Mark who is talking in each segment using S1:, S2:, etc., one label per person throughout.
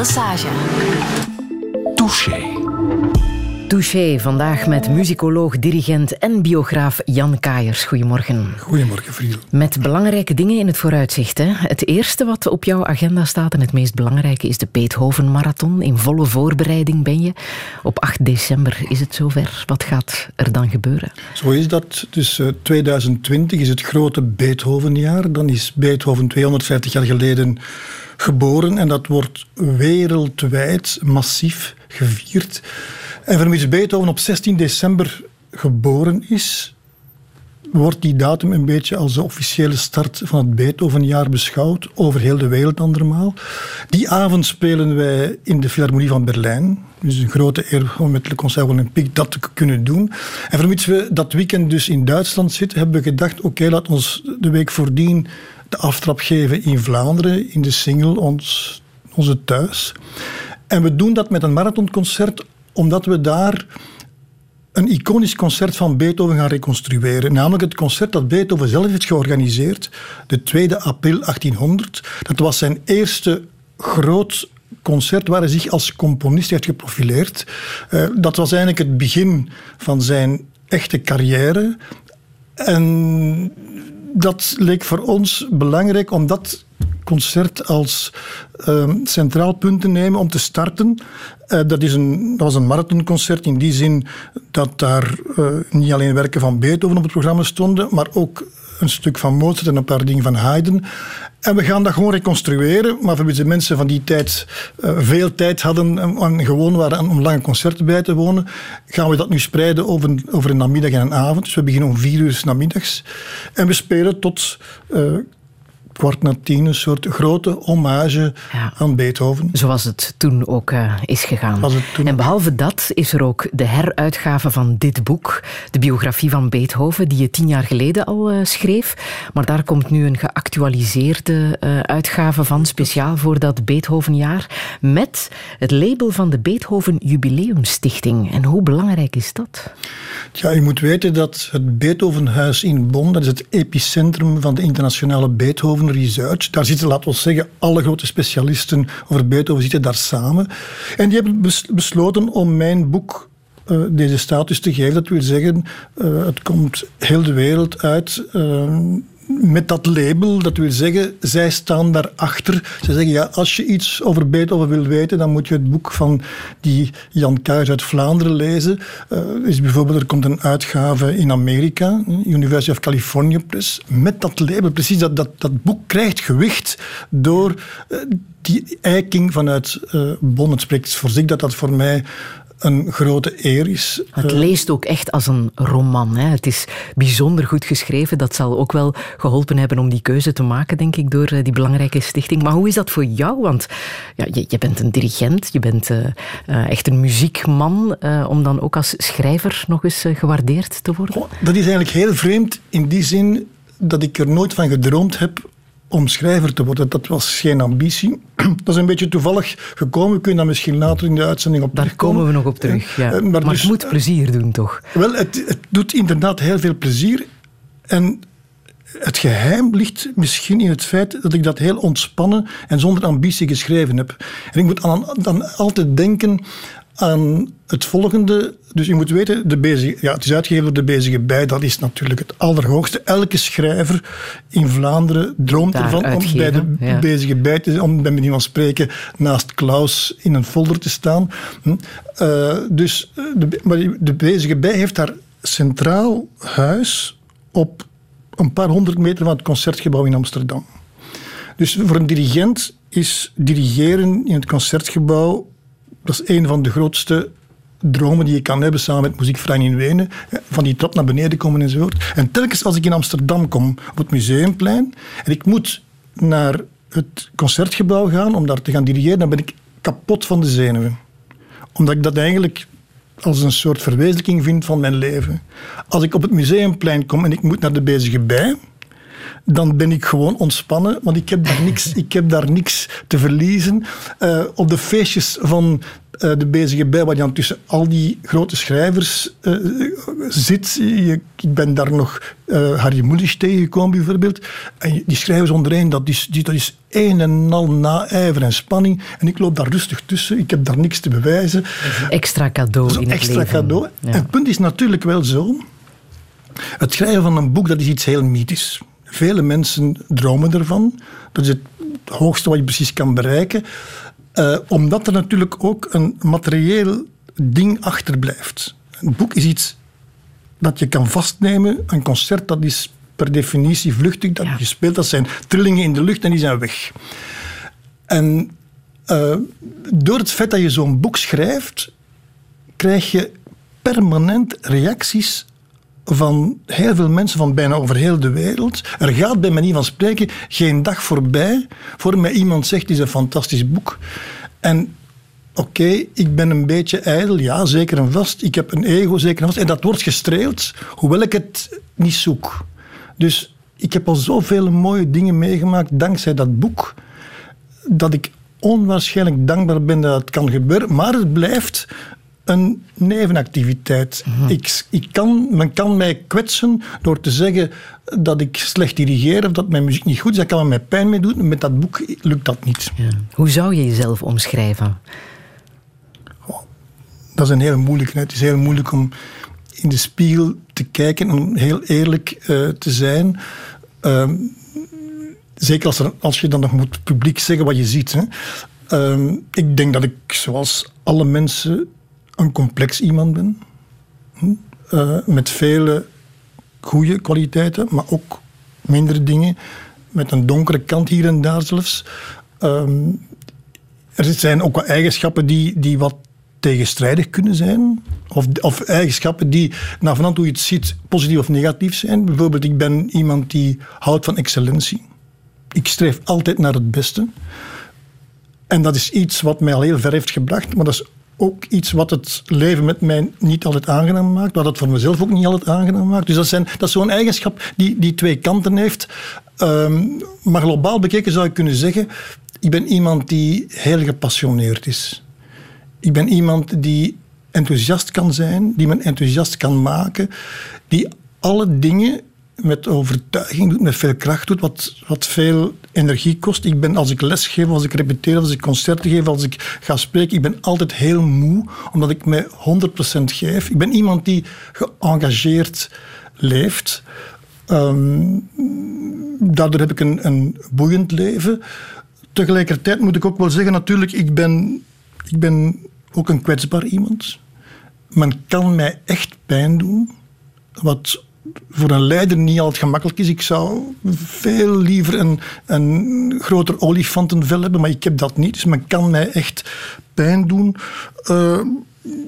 S1: Lesage.
S2: Touché.
S3: Touché, vandaag met muzikoloog, dirigent en biograaf Jan Kaiers. Goedemorgen.
S4: Goedemorgen, Friedel.
S3: Met belangrijke dingen in het vooruitzicht. Hè? Het eerste wat op jouw agenda staat en het meest belangrijke is de Beethoven Marathon. In volle voorbereiding ben je. Op 8 december is het zover. Wat gaat er dan gebeuren?
S4: Zo is dat. Dus 2020 is het grote Beethovenjaar. Dan is Beethoven 250 jaar geleden geboren en dat wordt wereldwijd massief gevierd. En vermits Beethoven op 16 december geboren is, wordt die datum een beetje als de officiële start van het Beethovenjaar beschouwd, over heel de wereld andermaal. Die avond spelen wij in de Philharmonie van Berlijn. Dus een grote eer om met Le Concert Olympique dat te kunnen doen. En vermits we dat weekend dus in Duitsland zitten, hebben we gedacht, oké, laat ons de week voordien de aftrap geven in Vlaanderen, in de single, ons, onze thuis. En we doen dat met een marathonconcert omdat we daar een iconisch concert van Beethoven gaan reconstrueren. Namelijk het concert dat Beethoven zelf heeft georganiseerd, de 2 april 1800. Dat was zijn eerste groot concert waar hij zich als componist heeft geprofileerd. Uh, dat was eigenlijk het begin van zijn echte carrière. En dat leek voor ons belangrijk om dat concert als uh, centraal punt te nemen om te starten. Uh, dat, is een, dat was een marathonconcert in die zin dat daar uh, niet alleen werken van Beethoven op het programma stonden, maar ook een stuk van Mozart en een paar dingen van Haydn. En we gaan dat gewoon reconstrueren, maar voor de mensen van die tijd uh, veel tijd hadden en gewoon waren om lange concerten bij te wonen, gaan we dat nu spreiden over, over een namiddag en een avond. Dus we beginnen om vier uur namiddags. En we spelen tot uh, kwart na tien een soort grote hommage ja. aan Beethoven.
S3: Zoals het toen ook uh, is gegaan.
S4: Toen...
S3: En behalve dat is er ook de heruitgave van dit boek, de biografie van Beethoven, die je tien jaar geleden al uh, schreef. Maar daar komt nu een geactualiseerde uh, uitgave van, speciaal voor dat Beethovenjaar, met het label van de Beethoven Jubileumstichting. En hoe belangrijk is dat?
S4: Ja, je moet weten dat het Beethovenhuis in Bonn, dat is het epicentrum van de internationale Beethoven Research. Daar zitten, laten we zeggen, alle grote specialisten over Beethoven zitten daar samen. En die hebben besloten om mijn boek uh, deze status te geven. Dat wil zeggen, uh, het komt heel de wereld uit. Uh, met dat label, dat wil zeggen, zij staan daarachter. Ze zeggen, ja, als je iets over Beethoven wil weten, dan moet je het boek van die Jan Kuijs uit Vlaanderen lezen. Uh, is bijvoorbeeld, er komt een uitgave in Amerika, University of California Press, met dat label. Precies, dat, dat, dat boek krijgt gewicht door uh, die eiking vanuit uh, Bonn. Het spreekt voor zich dat dat voor mij een grote eer is.
S3: Het leest ook echt als een roman. Hè. Het is bijzonder goed geschreven. Dat zal ook wel geholpen hebben om die keuze te maken, denk ik, door die belangrijke stichting. Maar hoe is dat voor jou? Want ja, je, je bent een dirigent, je bent uh, uh, echt een muziekman, uh, om dan ook als schrijver nog eens gewaardeerd te worden?
S4: Oh, dat is eigenlijk heel vreemd in die zin dat ik er nooit van gedroomd heb om schrijver te worden. Dat was geen ambitie. Dat is een beetje toevallig gekomen. We kunnen daar misschien later in de uitzending op
S3: Daar komen we nog op terug. Ja. Maar, maar dus, het moet plezier doen, toch?
S4: Wel, het, het doet inderdaad heel veel plezier. En het geheim ligt misschien in het feit dat ik dat heel ontspannen en zonder ambitie geschreven heb. En ik moet dan, dan altijd denken aan het volgende. Dus je moet weten, de bezige, ja, het is uitgegeven door de bezige bij. Dat is natuurlijk het allerhoogste. Elke schrijver in Vlaanderen droomt
S3: Daar
S4: ervan
S3: uitgeven,
S4: om bij de
S3: ja.
S4: bezige bij te zijn. Om bij manier van spreken naast Klaus in een folder te staan. Hm. Uh, dus de, maar de bezige bij heeft daar centraal huis op een paar honderd meter van het concertgebouw in Amsterdam. Dus voor een dirigent is dirigeren in het concertgebouw dat is een van de grootste dromen die je kan hebben samen met Muziekvereniging in Wenen. Van die trap naar beneden komen enzovoort. En telkens als ik in Amsterdam kom, op het Museumplein, en ik moet naar het concertgebouw gaan om daar te gaan dirigeren, dan ben ik kapot van de zenuwen. Omdat ik dat eigenlijk als een soort verwezenlijking vind van mijn leven. Als ik op het Museumplein kom en ik moet naar de bezige bij, dan ben ik gewoon ontspannen, want ik heb daar niks, ik heb daar niks te verliezen. Uh, op de feestjes van uh, de bezige bij, waar je dan tussen al die grote schrijvers uh, zit. Je, ik ben daar nog Harry Mulisch tegengekomen bijvoorbeeld. En die schrijvers ondereen, dat is, die, dat is een en al naijver en spanning. En ik loop daar rustig tussen. Ik heb daar niks te bewijzen.
S3: Extra cadeau in het
S4: extra
S3: leven.
S4: cadeau. En het punt is natuurlijk wel zo. Het schrijven van een boek, dat is iets heel mythisch. Vele mensen dromen ervan. Dat is het hoogste wat je precies kan bereiken. Uh, omdat er natuurlijk ook een materieel ding achterblijft. Een boek is iets dat je kan vastnemen. Een concert dat is per definitie vluchtig. Dat ja. je speelt, dat zijn trillingen in de lucht en die zijn weg. En uh, door het feit dat je zo'n boek schrijft, krijg je permanent reacties van heel veel mensen van bijna over heel de wereld. Er gaat bij manier van spreken geen dag voorbij voor mij iemand zegt: het is een fantastisch boek. En oké, ik ben een beetje ijdel, ja, zeker en vast. Ik heb een ego, zeker en vast. En dat wordt gestreeld, hoewel ik het niet zoek. Dus ik heb al zoveel mooie dingen meegemaakt dankzij dat boek, dat ik onwaarschijnlijk dankbaar ben dat het kan gebeuren. Maar het blijft een nevenactiviteit. Mm ik, ik kan, men kan mij kwetsen door te zeggen dat ik slecht dirigeer of dat mijn muziek niet goed is. Dat kan mij pijn mee doen. Met dat boek lukt dat niet.
S3: Ja. Hoe zou je jezelf omschrijven?
S4: Oh, dat is een heel moeilijk. Het is heel moeilijk om in de spiegel te kijken en heel eerlijk uh, te zijn. Uh, zeker als, er, als je dan nog moet publiek zeggen wat je ziet. Hè. Uh, ik denk dat ik, zoals alle mensen, een complex iemand ben. Uh, met vele goede kwaliteiten, maar ook mindere dingen. Met een donkere kant hier en daar zelfs. Um, er zijn ook wat eigenschappen die, die wat tegenstrijdig kunnen zijn. Of, of eigenschappen die, naar vanaf hoe je het ziet, positief of negatief zijn. Bijvoorbeeld, ik ben iemand die houdt van excellentie. Ik streef altijd naar het beste. En dat is iets wat mij al heel ver heeft gebracht, maar dat is ook iets wat het leven met mij niet altijd aangenaam maakt, wat het voor mezelf ook niet altijd aangenaam maakt. Dus dat, zijn, dat is zo'n eigenschap die, die twee kanten heeft. Um, maar globaal bekeken zou ik kunnen zeggen, ik ben iemand die heel gepassioneerd is. Ik ben iemand die enthousiast kan zijn, die men enthousiast kan maken, die alle dingen met overtuiging doet, met veel kracht doet, wat, wat veel energie kost. Ik ben, als ik les geef, als ik repeteer, als ik concerten geef, als ik ga spreken, ik ben altijd heel moe, omdat ik mij 100% geef. Ik ben iemand die geëngageerd leeft. Um, daardoor heb ik een, een boeiend leven. Tegelijkertijd moet ik ook wel zeggen, natuurlijk, ik ben, ik ben ook een kwetsbaar iemand. Men kan mij echt pijn doen, wat voor een leider niet altijd gemakkelijk is. Ik zou veel liever een, een groter olifantenvel hebben, maar ik heb dat niet. Dus men kan mij echt pijn doen. Uh,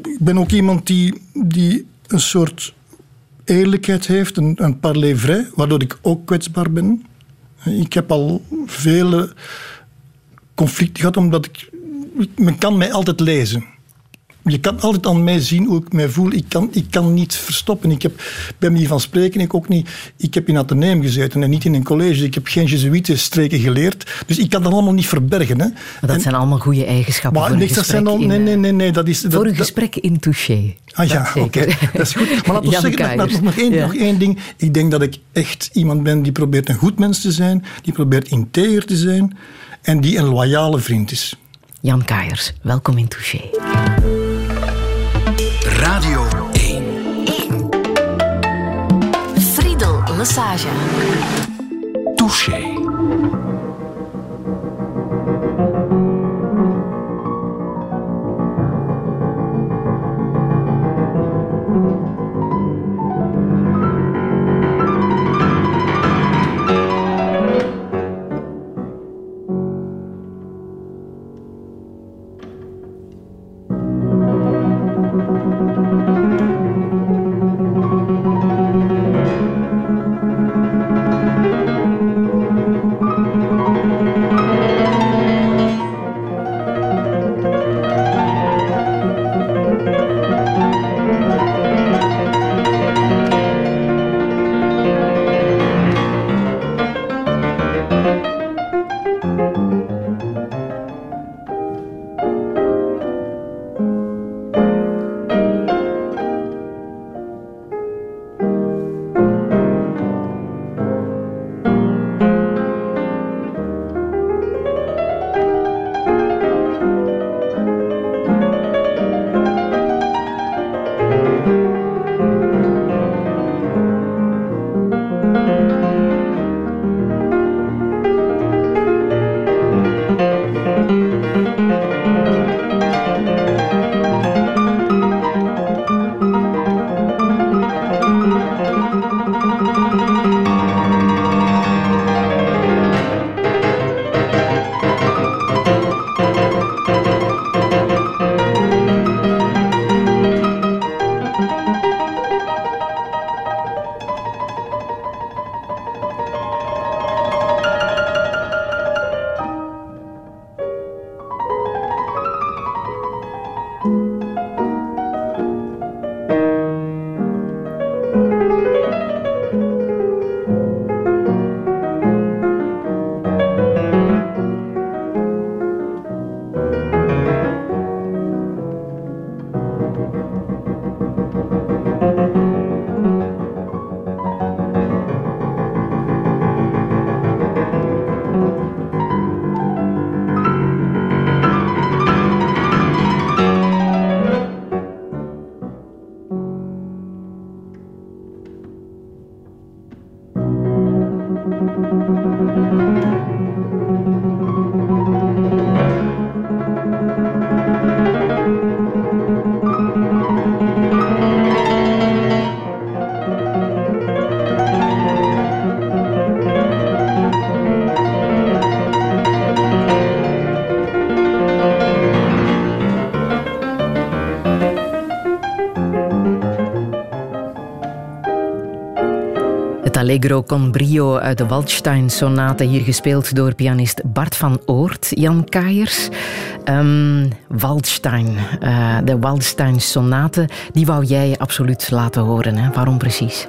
S4: ik ben ook iemand die, die een soort eerlijkheid heeft, een, een parler waardoor ik ook kwetsbaar ben. Ik heb al vele conflicten gehad, omdat ik... Men kan mij altijd lezen je kan altijd aan mij zien hoe ik mij voel. Ik kan, ik kan niet verstoppen. Ik heb bij manier van spreken, ik ook niet. Ik heb in ateneum gezeten en niet in een college. Ik heb geen Jezuïetenstreken geleerd. Dus ik kan dat allemaal niet verbergen. Hè.
S3: Maar dat zijn allemaal goede eigenschappen
S4: maar
S3: voor
S4: niks, dat zijn al, nee,
S3: in,
S4: nee, nee, nee. Dat is,
S3: Voor een gesprek in touché.
S4: Ah ja, oké. Dat is goed. Maar laten we zeggen, dat,
S3: Kaiers.
S4: nog, één,
S3: Ja.
S4: nog één ding. Ik denk dat ik echt iemand ben die probeert een goed mens te zijn, die probeert integer te zijn en die een loyale vriend is.
S3: Jan Kaiers, welkom in Touché.
S2: Radio 1.
S1: Friedel Lesage.
S2: Touché.
S3: Allegro con brio uit de Waldstein-sonate, hier gespeeld door pianist Bart van Oort, Jan Kaiers. Um, Waldstein, uh, de Waldstein-sonate, die wou jij absoluut laten horen. Hè? Waarom precies?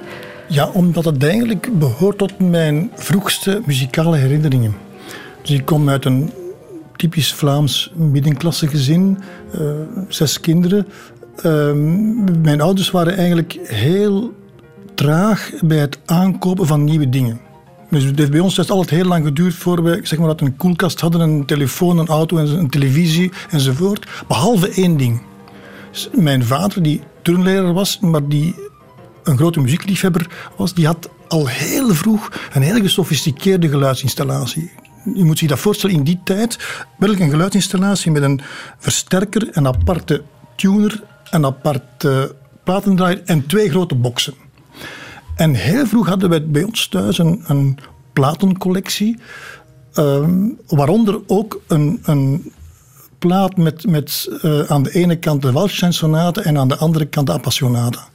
S4: Ja, omdat het eigenlijk behoort tot mijn vroegste muzikale herinneringen. Dus ik kom uit een typisch Vlaams middenklasse gezin, uh, zes kinderen. Uh, mijn ouders waren eigenlijk heel traag bij het aankopen van nieuwe dingen. Dus het heeft bij ons altijd heel lang geduurd voor we zeg maar, dat een koelkast hadden, een telefoon, een auto, een televisie enzovoort. Behalve één ding. Mijn vader, die turnleraar was, maar die een grote muziekliefhebber was, die had al heel vroeg een hele gesofisticeerde geluidsinstallatie. Je moet zich dat voorstellen, in die tijd welke een geluidsinstallatie met een versterker, een aparte tuner, een aparte platendraaier en twee grote boxen. En heel vroeg hadden wij bij ons thuis een, een platencollectie. Ehm, waaronder ook een, een plaat met, met uh, aan de ene kant de Waldstein-sonate en aan de andere kant de Appassionata.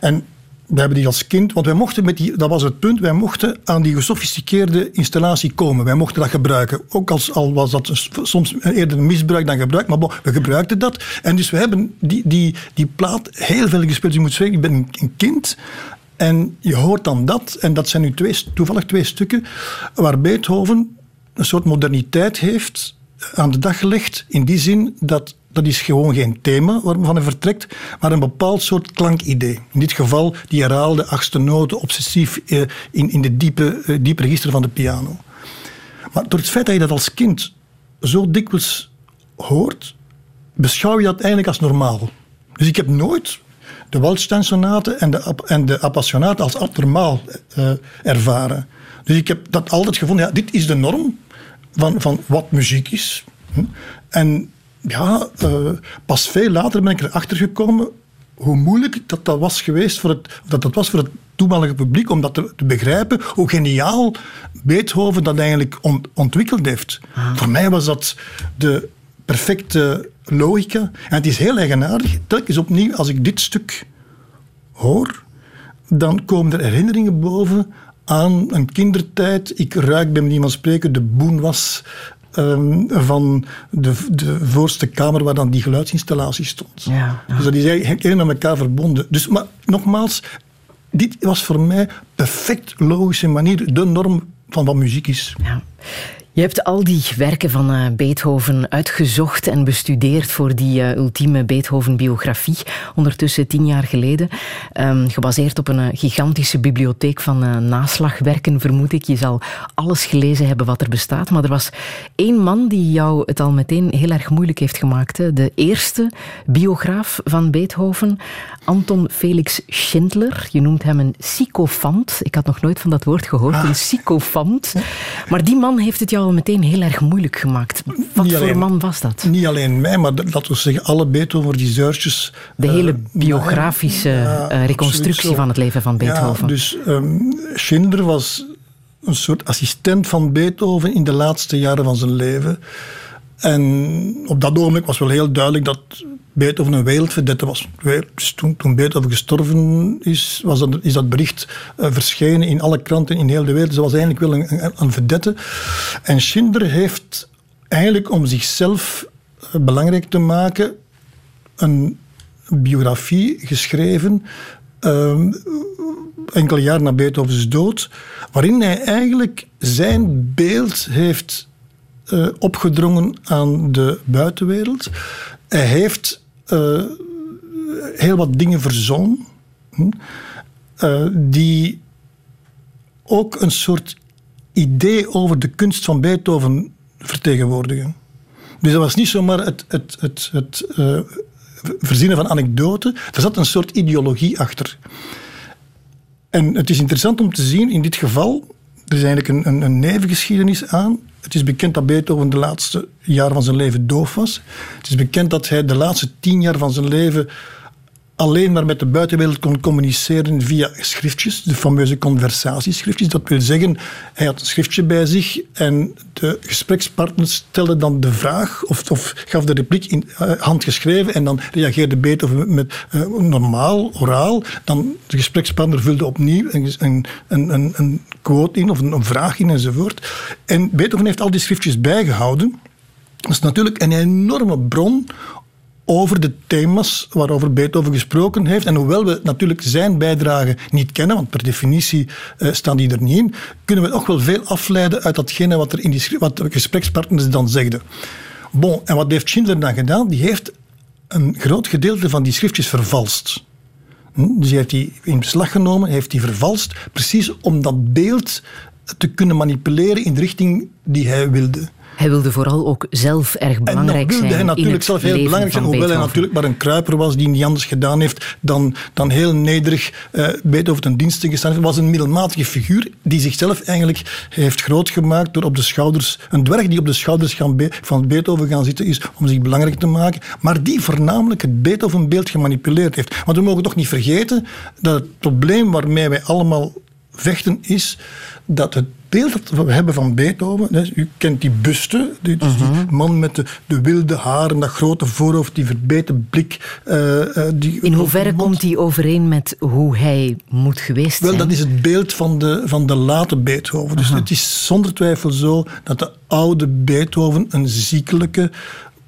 S4: En we hebben die als kind, want wij mochten met die, dat was het punt, wij mochten aan die gesofisticeerde installatie komen. Wij mochten dat gebruiken. Ook als, al was dat soms eerder misbruik dan gebruik, maar we gebruikten dat. En dus we hebben die, die, die plaat heel veel gespeeld. Dus je moet zeggen, ik ben een kind en je hoort dan dat, en dat zijn nu toevallig twee stukken, waar Beethoven een soort moderniteit heeft aan de dag gelegd. In die zin dat dat is gewoon geen thema waarvan hij vertrekt, maar een bepaald soort klankidee. In dit geval die herhaalde achtste noten, obsessief eh, in, in de diepe, eh, diepe register van de piano. Maar door het feit dat je dat als kind zo dikwijls hoort, beschouw je dat eigenlijk als normaal. Dus ik heb nooit de Waldstein-sonate en de, en de Appassionate als abnormaal uh, ervaren. Dus ik heb dat altijd gevonden, ja, dit is de norm van, van wat muziek is. Hm. En ja, uh, pas veel later ben ik erachter gekomen hoe moeilijk dat, dat was geweest voor het, dat, dat was voor het toenmalige publiek om dat te, te, begrijpen, hoe geniaal Beethoven dat eigenlijk ontwikkeld heeft. Ah. Voor mij was dat de perfecte logica. En het is heel eigenaardig, telkens opnieuw, als ik dit stuk hoor, dan komen er herinneringen boven aan een kindertijd. Ik ruik bij iemand spreken de boenwas um, van de, de voorste kamer waar dan die geluidsinstallatie stond. Ja, Dus dat is eigenlijk helemaal met elkaar verbonden. Dus, maar nogmaals, dit was voor mij perfect logische manier, de norm van wat muziek is. Ja.
S3: Je hebt al die werken van uh, Beethoven uitgezocht en bestudeerd voor die uh, ultieme Beethoven-biografie, ondertussen tien jaar geleden. Um, gebaseerd op een uh, gigantische bibliotheek van naslagwerken, vermoed ik. Je zal alles gelezen hebben wat er bestaat. Maar er was één man die jou het al meteen heel erg moeilijk heeft gemaakt. De eerste biograaf van Beethoven, Anton Felix Schindler. Je noemt hem een sycophant. Ik had nog nooit van dat woord gehoord, ah. een sycophant. Maar die man heeft het jou al meteen heel erg moeilijk gemaakt. Wat voor man was dat?
S4: Niet alleen mij, maar dat we zeggen, alle Beethoven-researchers.
S3: De hele eh, biografische uh, reconstructie van het leven van Beethoven.
S4: Ja, dus um, Schindler was een soort assistent van Beethoven in de laatste jaren van zijn leven. En op dat ogenblik was wel heel duidelijk dat Beethoven een wereldverdette was. Dus toen, toen Beethoven gestorven is, was dat, is dat bericht uh, verschenen in alle kranten in heel de wereld. Ze was eigenlijk wel een, een, verdette. En Schindler heeft eigenlijk om zichzelf uh, belangrijk te maken een biografie geschreven uh, enkele jaar na Beethovens dood, waarin hij eigenlijk zijn beeld heeft uh, opgedrongen aan de buitenwereld. Hij heeft uh, heel wat dingen verzonnen hm, uh, die ook een soort idee over de kunst van Beethoven vertegenwoordigen. Dus dat was niet zomaar het, het, het, het verzinnen van anekdoten, er zat een soort ideologie achter. En het is interessant om te zien in dit geval er is eigenlijk een, een, een nevengeschiedenis aan. Het is bekend dat Beethoven de laatste jaren van zijn leven doof was. Het is bekend dat hij de laatste tien jaar van zijn leven alleen maar met de buitenwereld kon communiceren via schriftjes, de fameuze conversatieschriftjes. Dat wil zeggen, hij had een schriftje bij zich en de gesprekspartner stelde dan de vraag of, of gaf de repliek in uh, handgeschreven en dan reageerde Beethoven met uh, normaal, oraal. Dan de gesprekspartner vulde opnieuw een, een, een, een quote in of een, een vraag in enzovoort. En Beethoven heeft al die schriftjes bijgehouden. Dat is natuurlijk een enorme bron over de thema's waarover Beethoven gesproken heeft. En hoewel we natuurlijk zijn bijdrage niet kennen, want per definitie uh, staan die er niet in, kunnen we ook wel veel afleiden uit datgene wat, er in die, wat de gesprekspartners dan zegden. Bon, en wat heeft Schindler dan gedaan? Die heeft een groot gedeelte van die schriftjes vervalst. Hm? Dus hij heeft die in beslag genomen, heeft die vervalst, precies om dat beeld te kunnen manipuleren in de richting die hij wilde.
S3: Hij wilde vooral ook zelf erg belangrijk zijn.
S4: En wilde hij natuurlijk zelf heel belangrijk zijn, hoewel hij natuurlijk maar een kruiper was die niet anders gedaan heeft dan, dan heel nederig uh, Beethoven ten dienste gestaan heeft. Was een middelmatige figuur die zichzelf eigenlijk heeft grootgemaakt door op de schouders, een dwerg die op de schouders gaan van Beethoven gaan zitten is om zich belangrijk te maken, maar die voornamelijk het Beethovenbeeld gemanipuleerd heeft. Want we mogen toch niet vergeten dat het probleem waarmee wij allemaal vechten is dat het beeld dat we hebben van Beethoven, dus u kent die buste, die, dus die mhm. man met de, de, wilde haren, dat grote voorhoofd, die verbeten blik. Uh, die
S3: In hoeverre komt die overeen met hoe hij moet geweest zijn?
S4: Wel, dat is het beeld van de, van de late Beethoven. Dus het is zonder twijfel zo dat de oude Beethoven een ziekelijke,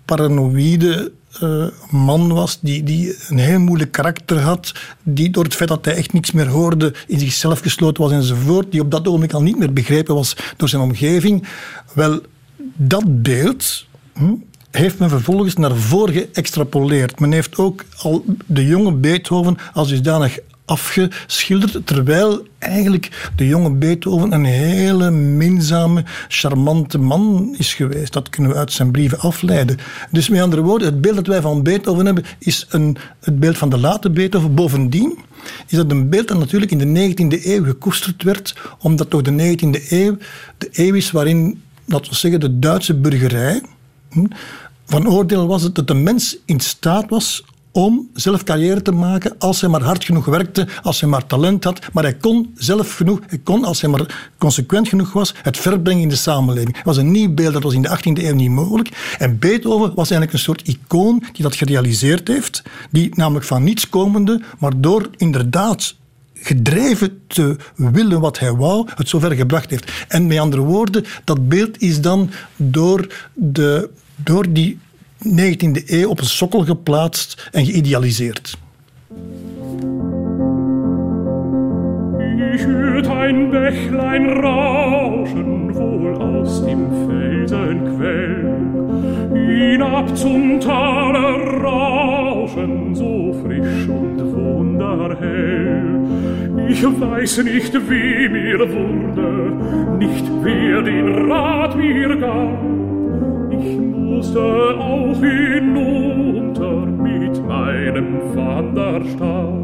S4: paranoïde uh, man was, die, die een heel moeilijk karakter had, die door het feit dat hij echt niks meer hoorde, in zichzelf gesloten was enzovoort, die op dat ogenblik al niet meer begrepen was door zijn omgeving. Wel, dat beeld hm, heeft men vervolgens naar voren geëxtrapoleerd. Men heeft ook al de jonge Beethoven als dusdanig afgeschilderd, terwijl eigenlijk de jonge Beethoven een hele minzame, charmante man is geweest. Dat kunnen we uit zijn brieven afleiden. Dus met andere woorden, het beeld dat wij van Beethoven hebben, is een, het beeld van de late Beethoven. Bovendien is dat een beeld dat natuurlijk in de 19e eeuw gekoesterd werd, omdat toch de 19e eeuw de eeuw is waarin, laten we zeggen, de Duitse burgerij hm, van oordeel was dat de mens in staat was om zelf carrière te maken als hij maar hard genoeg werkte, als hij maar talent had. Maar hij kon zelf genoeg, hij kon als hij maar consequent genoeg was, het verbrengen in de samenleving. Het was een nieuw beeld, dat was in de 18e eeuw niet mogelijk. En Beethoven was eigenlijk een soort icoon die dat gerealiseerd heeft, die namelijk van niets komende, maar door inderdaad gedreven te willen wat hij wou, het zover gebracht heeft. En met andere woorden, dat beeld is dan door, de, door die 19e eeuw op een sokkel geplaatst en geïdealiseerd.
S5: Ich hört ein Bächlein rauschen, wohl aus dem Felsenquell. Hinab zum Tale rauschen, so frisch und wunderhell. Ich weiß nicht, wie mir wurde, nicht wer den Rat mir gab. Ich musste auch hinunter mit meinem Wanderstab.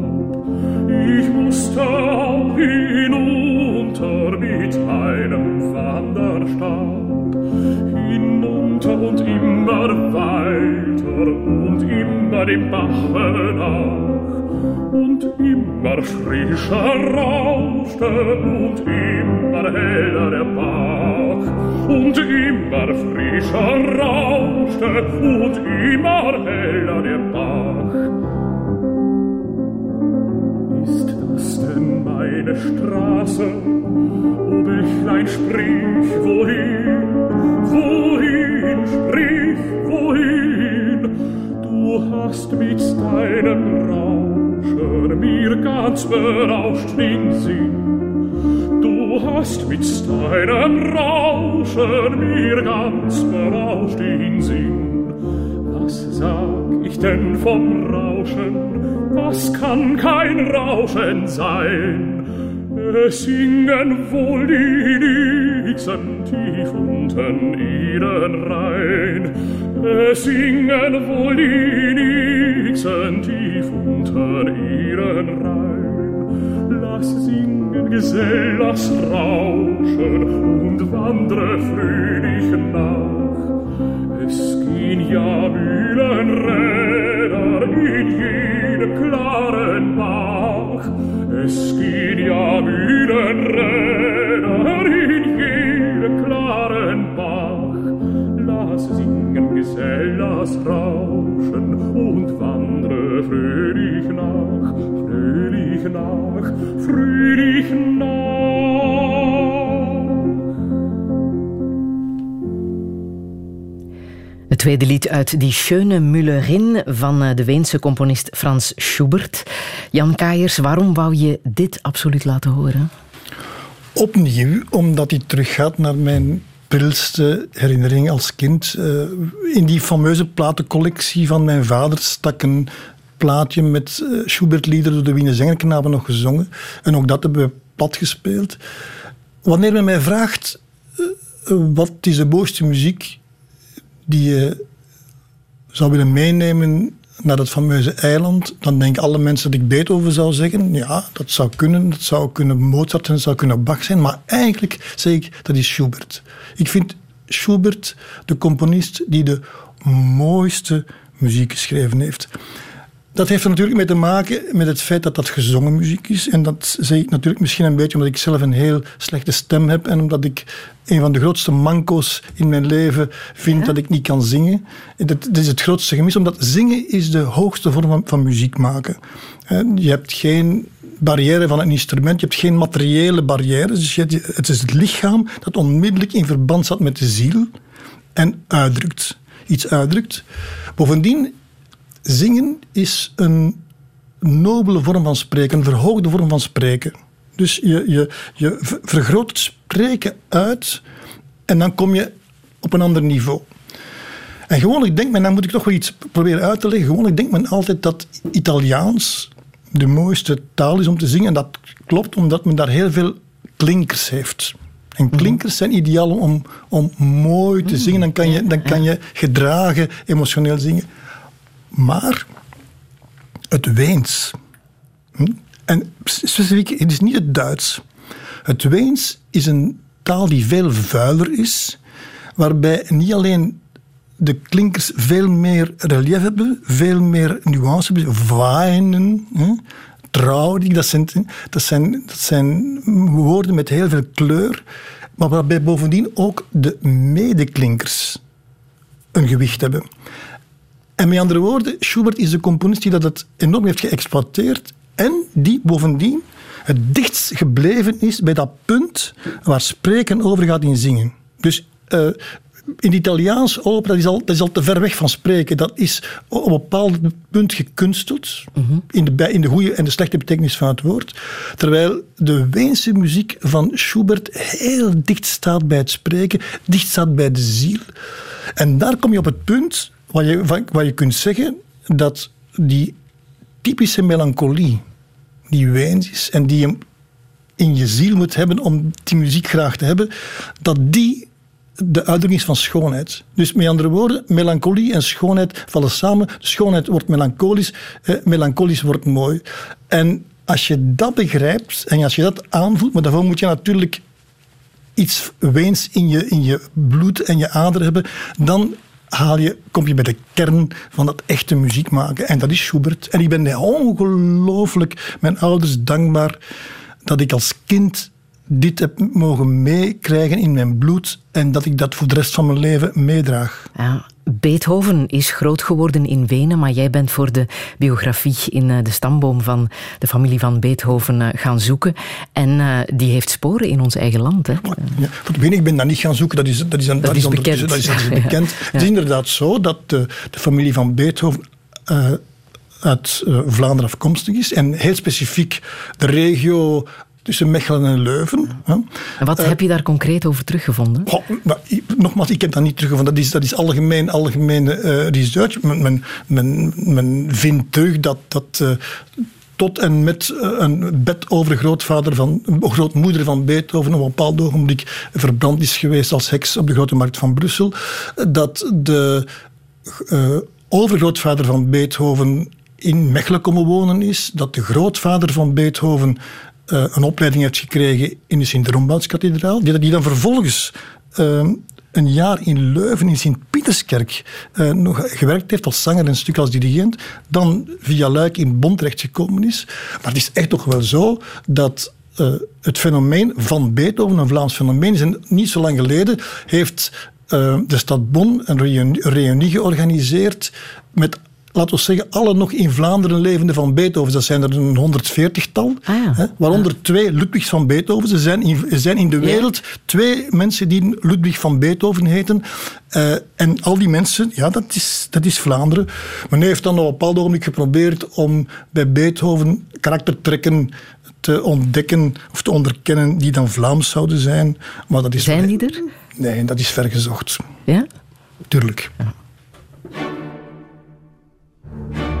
S5: Ich musste auch hinunter mit meinem Wanderstab. Hinunter und immer weiter und immer dem Bache nach. Und immer frischer rauschte und immer heller der Bach. Und immer frischer rauschte und immer heller der Bach. Ist das denn meine Straße? O Bächlein, sprich, wohin? Wohin, sprich, wohin? Du hast mit deinem Rauschen mir ganz berauscht den Sinn. Du hast mit deinem Rauschen mir ganz berauscht den Sinn. Was sag ich denn vom Rauschen? Was kann kein Rauschen sein? Es singen wohl die Nixen tief unten ihren Rhein. Es singen wohl die Nixen tief unten ihren Rhein. Lass singen, Gesell, lass rauschen und wandre fröhlich nach. Es gehen ja Mühlenräder in jedem klaren Bach. Escidia milen Räder in jedem klaren Bach. Lass singen Gesellas Rauschen und wandre fröhlich nach, fröhlich nach,
S3: tweede lied uit Die Schöne Müllerin van eh, de Weense componist Frans Schubert. Jan Kaiers, waarom wou je dit absoluut laten horen?
S4: Opnieuw, omdat hij teruggaat naar mijn prilste herinnering als kind. Eh, in die fameuze platencollectie van mijn vader stak een plaatje met uh, Schubert-liederen door de Wiener Zengerknaben nog gezongen. En ook dat hebben we plat gespeeld. Wanneer men mij vraagt wat is de mooiste muziek die je zou willen meenemen naar dat fameuze eiland, dan denken alle mensen dat ik Beethoven zou zeggen. Ja, dat zou kunnen. Dat zou kunnen Mozart en dat zou kunnen Bach zijn. Maar eigenlijk zeg ik, dat is Schubert. Ik vind Schubert de componist die de mooiste muziek geschreven heeft. Dat heeft er natuurlijk mee te maken met het feit dat dat gezongen muziek is. En dat zeg ik natuurlijk misschien een beetje omdat ik zelf een heel slechte stem heb en omdat ik een van de grootste manco's in mijn leven vind dat ik niet kan zingen. Dat, is het grootste gemis, omdat zingen is de hoogste vorm van, van muziek maken. Je hebt geen barrière van een instrument, je hebt geen materiële barrières. Dus het is het lichaam dat onmiddellijk in verband staat met de ziel en uitdrukt. Iets uitdrukt. Bovendien Zingen is een nobele vorm van spreken, een verhoogde vorm van spreken. Dus je, je, je vergroot het spreken uit en dan kom je op een ander niveau. En gewoonlijk denkt men, dan moet ik toch wel iets proberen uit te leggen. Gewoonlijk denkt men altijd dat Italiaans de mooiste taal is om te zingen. En dat klopt omdat men daar heel veel klinkers heeft. En mhm. klinkers zijn ideaal om, om mooi te zingen. Dan kan je, dan kan je gedragen, emotioneel zingen. Maar het Weens, hm, en specifiek, het is niet het Duits. Het Weens is een taal die veel vuiler is, waarbij niet alleen de klinkers veel meer relief hebben, veel meer nuance hebben, waaien, trouw, dat zijn, dat, zijn, dat zijn woorden met heel veel kleur, maar waarbij bovendien ook de medeklinkers een gewicht hebben. En met andere woorden, Schubert is de componist die dat het enorm heeft geëxploiteerd en die bovendien het dichtst gebleven is bij dat punt waar spreken overgaat in zingen. Dus uh, in Italiaans opera, dat is, al, dat is al te ver weg van spreken. Dat is op een bepaald punt gekunsteld, in, de, in de goede en de slechte betekenis van het woord. Terwijl de Weense muziek van Schubert heel dicht staat bij het spreken, dicht staat bij de ziel. En daar kom je op het punt wat je, wat, je kunt zeggen, dat die typische melancholie die Weens is en die je in je ziel moet hebben om die muziek graag te hebben, dat die de uitdrukking is van schoonheid. Dus met andere woorden, melancholie en schoonheid vallen samen. Schoonheid wordt melancholisch, eh, melancholisch wordt mooi. En als je dat begrijpt en als je dat aanvoelt, maar daarvoor moet je natuurlijk iets weens in je, in je bloed en je aderen hebben, dan haal je, kom je bij de kern van dat echte muziek maken. En dat is Schubert. En ik ben ongelooflijk mijn ouders dankbaar dat ik als kind dit heb mogen meekrijgen in mijn bloed en dat ik dat voor de rest van mijn leven meedraag.
S3: Ja, Beethoven is groot geworden in Wenen, maar jij bent voor de biografie in eh, de stamboom van de familie van Beethoven eh, gaan zoeken. En eh, die heeft sporen in ons eigen land. Hè?
S4: Ja, voor Wenen, ik ben daar niet gaan zoeken, dat is, dat is, dat, dat is, bekend. Dat is, dat is bekend. Het is inderdaad zo dat de, de familie van Beethoven uit Vlaanderen afkomstig is. En heel specifiek de regio tussen Mechelen en Leuven.
S3: En wat heb je daar concreet over teruggevonden?
S4: Oh, maar, nogmaals, ik heb dat niet teruggevonden. Dat is, dat is algemeen, algemeen uh, research. Men, men, men, vindt terug dat, dat uh, tot en met uh, een bedovergrootvader van, grootmoeder van Beethoven op een bepaald ogenblik verbrand is geweest als heks op de grote markt van Brussel. Dat de overgrootvader van Beethoven in Mechelen komen wonen is, dat de grootvader van Beethoven uh, een opleiding heeft gekregen in de Sint-Rombouts-kathedraal, die, dan vervolgens uh, een jaar in Leuven, in Sint-Pieterskerk, uh, nog gewerkt heeft als zanger en stuk als dirigent, dan via Luik in Bond terechtgekomen is. Maar het is echt toch wel zo dat uh, het fenomeen van Beethoven, een Vlaams fenomeen, is en niet zo lang geleden heeft de stad Bonn een reunie georganiseerd met laten we zeggen, alle nog in Vlaanderen levende van Beethoven. Dat zijn er een 140-tal.
S3: Ah, ja.
S4: hè, waaronder twee Ludwigs van Beethoven. Er zijn in, zijn in de wereld twee mensen die Ludwig van Beethoven heten. Eh, en al die mensen, ja, dat is, dat is Vlaanderen. Men heeft dan op een bepaald ogenblik geprobeerd om bij Beethoven karaktertrekken te ontdekken of te onderkennen die dan Vlaams zouden zijn. Maar dat is
S3: Zijn die er?
S4: Nee, dat is vergezocht.
S3: Ja?
S4: Tuurlijk. Bye.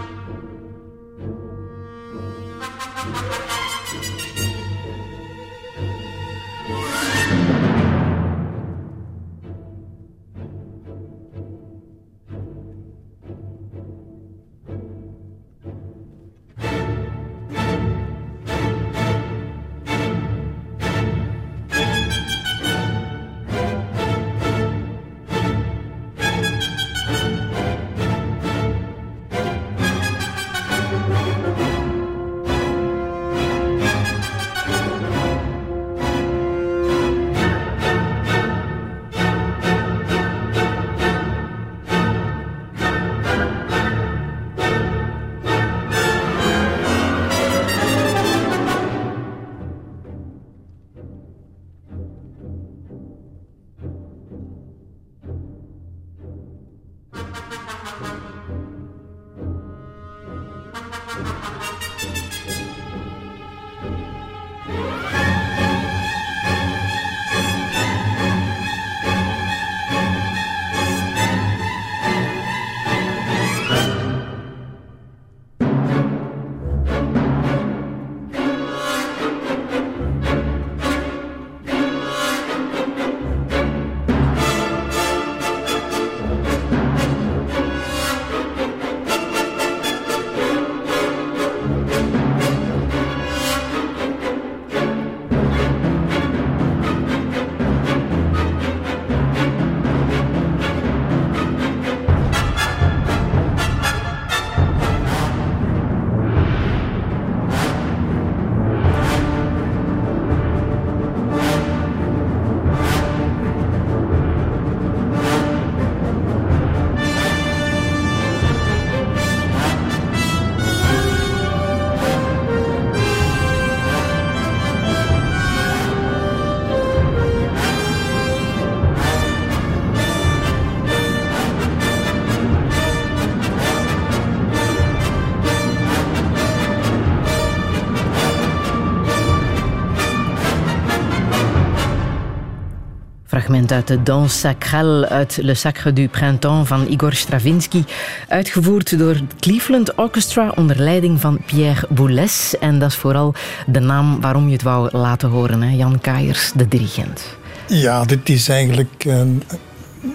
S3: Fragment uit de Danse Sacrale uit Le Sacre du Printemps van Igor Stravinsky. Uitgevoerd door het Cleveland Orchestra onder leiding van Pierre Boulez. En dat is vooral de naam waarom je het wou laten horen. Hè? Jan Kaiers, de dirigent.
S4: Ja, dit is eigenlijk een,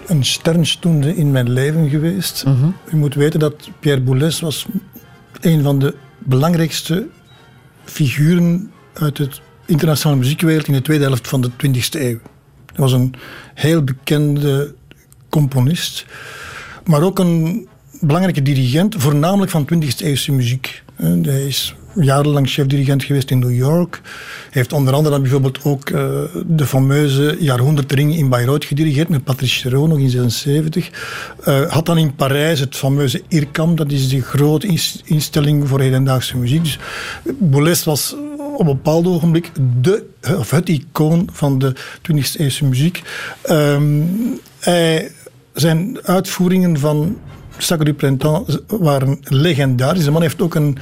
S4: een sternstunde in mijn leven geweest. U moet weten dat Pierre Boulez was een van de belangrijkste figuren uit de internationale muziekwereld in de tweede helft van de 20e eeuw. Hij was een heel bekende componist, maar ook een belangrijke dirigent, voornamelijk van 20e eeuwse muziek. Hij is jarenlang chef-dirigent geweest in New York. Hij heeft onder andere dan bijvoorbeeld ook uh, de fameuze jaarhonderdring in Bayreuth gedirigeerd met Patrice Chéreau nog in 76. Uh, had dan in Parijs het fameuze IRCAM, dat is die grote instelling voor hedendaagse muziek. Dus Boulez was op een bepaald ogenblik de, of het icoon van de 20e eeuwse muziek. Hij, zijn uitvoeringen van Sacre du Printemps waren legendarisch. De man heeft ook een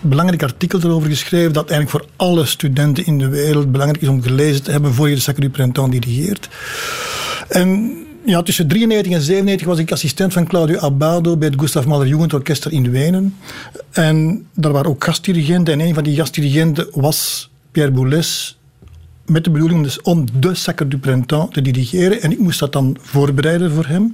S4: belangrijk artikel erover geschreven dat eigenlijk voor alle studenten in de wereld belangrijk is om gelezen te hebben voor je de Sacre du Printemps dirigeert. En ja, tussen 93 en 97 was ik assistent van Claudio Abbado bij het Gustav Mahler Jugendorkester in Wenen. En daar waren ook gastdirigenten. En een van die gastdirigenten was Pierre Boulez. Met de bedoeling dus om de Sacre du Printemps te dirigeren. En ik moest dat dan voorbereiden voor hem.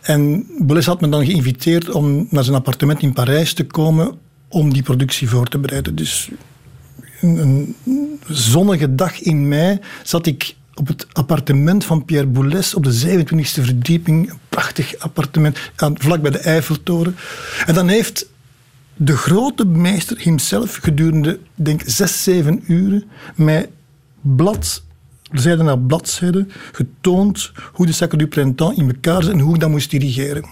S4: En Boulez had me dan geïnviteerd om naar zijn appartement in Parijs te komen om die productie voor te bereiden. Dus een, een zonnige dag in mei zat ik op het appartement van Pierre Boulez op de 27e verdieping. Een prachtig appartement, aan, vlak bij de Eiffeltoren. En dan heeft de grote meester hemzelf gedurende, denk zes, zeven uren mij blad, zijde na bladzijde, getoond hoe de Sacre du Printemps in elkaar zit en hoe ik dat moest dirigeren.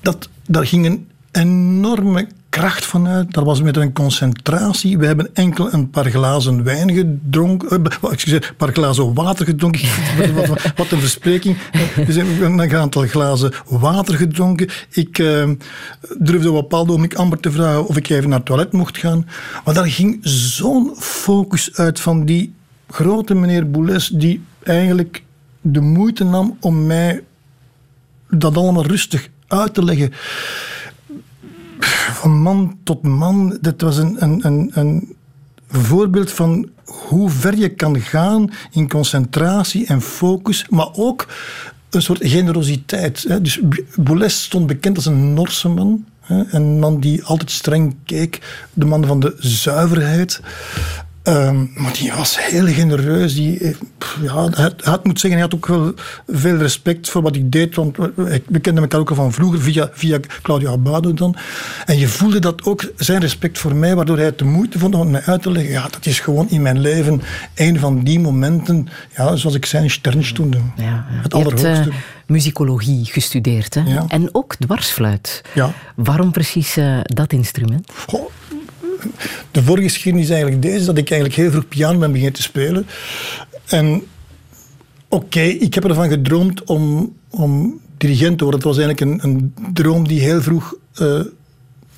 S4: Dat, daar ging een enorme kracht vanuit. Daar was met een concentratie. We hebben enkel een paar glazen wijn gedronken. Uh, excuseer, een paar glazen water gedronken. wat, een verspreking. We hebben een aantal glazen water gedronken. Ik uh, durfde op een bepaald moment amper te vragen of ik even naar het toilet mocht gaan. Maar daar ging zo'n focus uit van die grote meneer Boulez, die eigenlijk de moeite nam om mij dat allemaal rustig uit te leggen van man tot man. Dat was een, een, een, een voorbeeld van hoe ver je kan gaan in concentratie en focus, maar ook een soort generositeit. Dus Boulez stond bekend als een Norse man. Een man die altijd streng keek, de man van de zuiverheid. Um, maar die was heel genereus. Die, eh, ja, hij, hij moet zeggen, hij had ook wel veel respect voor wat ik deed. Want we kenden elkaar ook al van vroeger, via, via Claudio Abado dan. En je voelde dat ook, zijn respect voor mij, waardoor hij het de moeite vond om mij uit te leggen. Ja, dat is gewoon in mijn leven een van die momenten, ja, zoals ik zei, een sternstunde. Ja, ja. Het allerhoogste. Je hebt, uh,
S3: muzikologie gestudeerd, hè? Ja. En ook dwarsfluit. Ja. Waarom precies uh, dat instrument?
S4: Goh, de voorgeschiedenis is eigenlijk deze, dat ik eigenlijk heel vroeg piano ben beginnen te spelen. En oké, ik heb ervan gedroomd om, om dirigent te worden. Het was eigenlijk een, een droom die heel vroeg uh,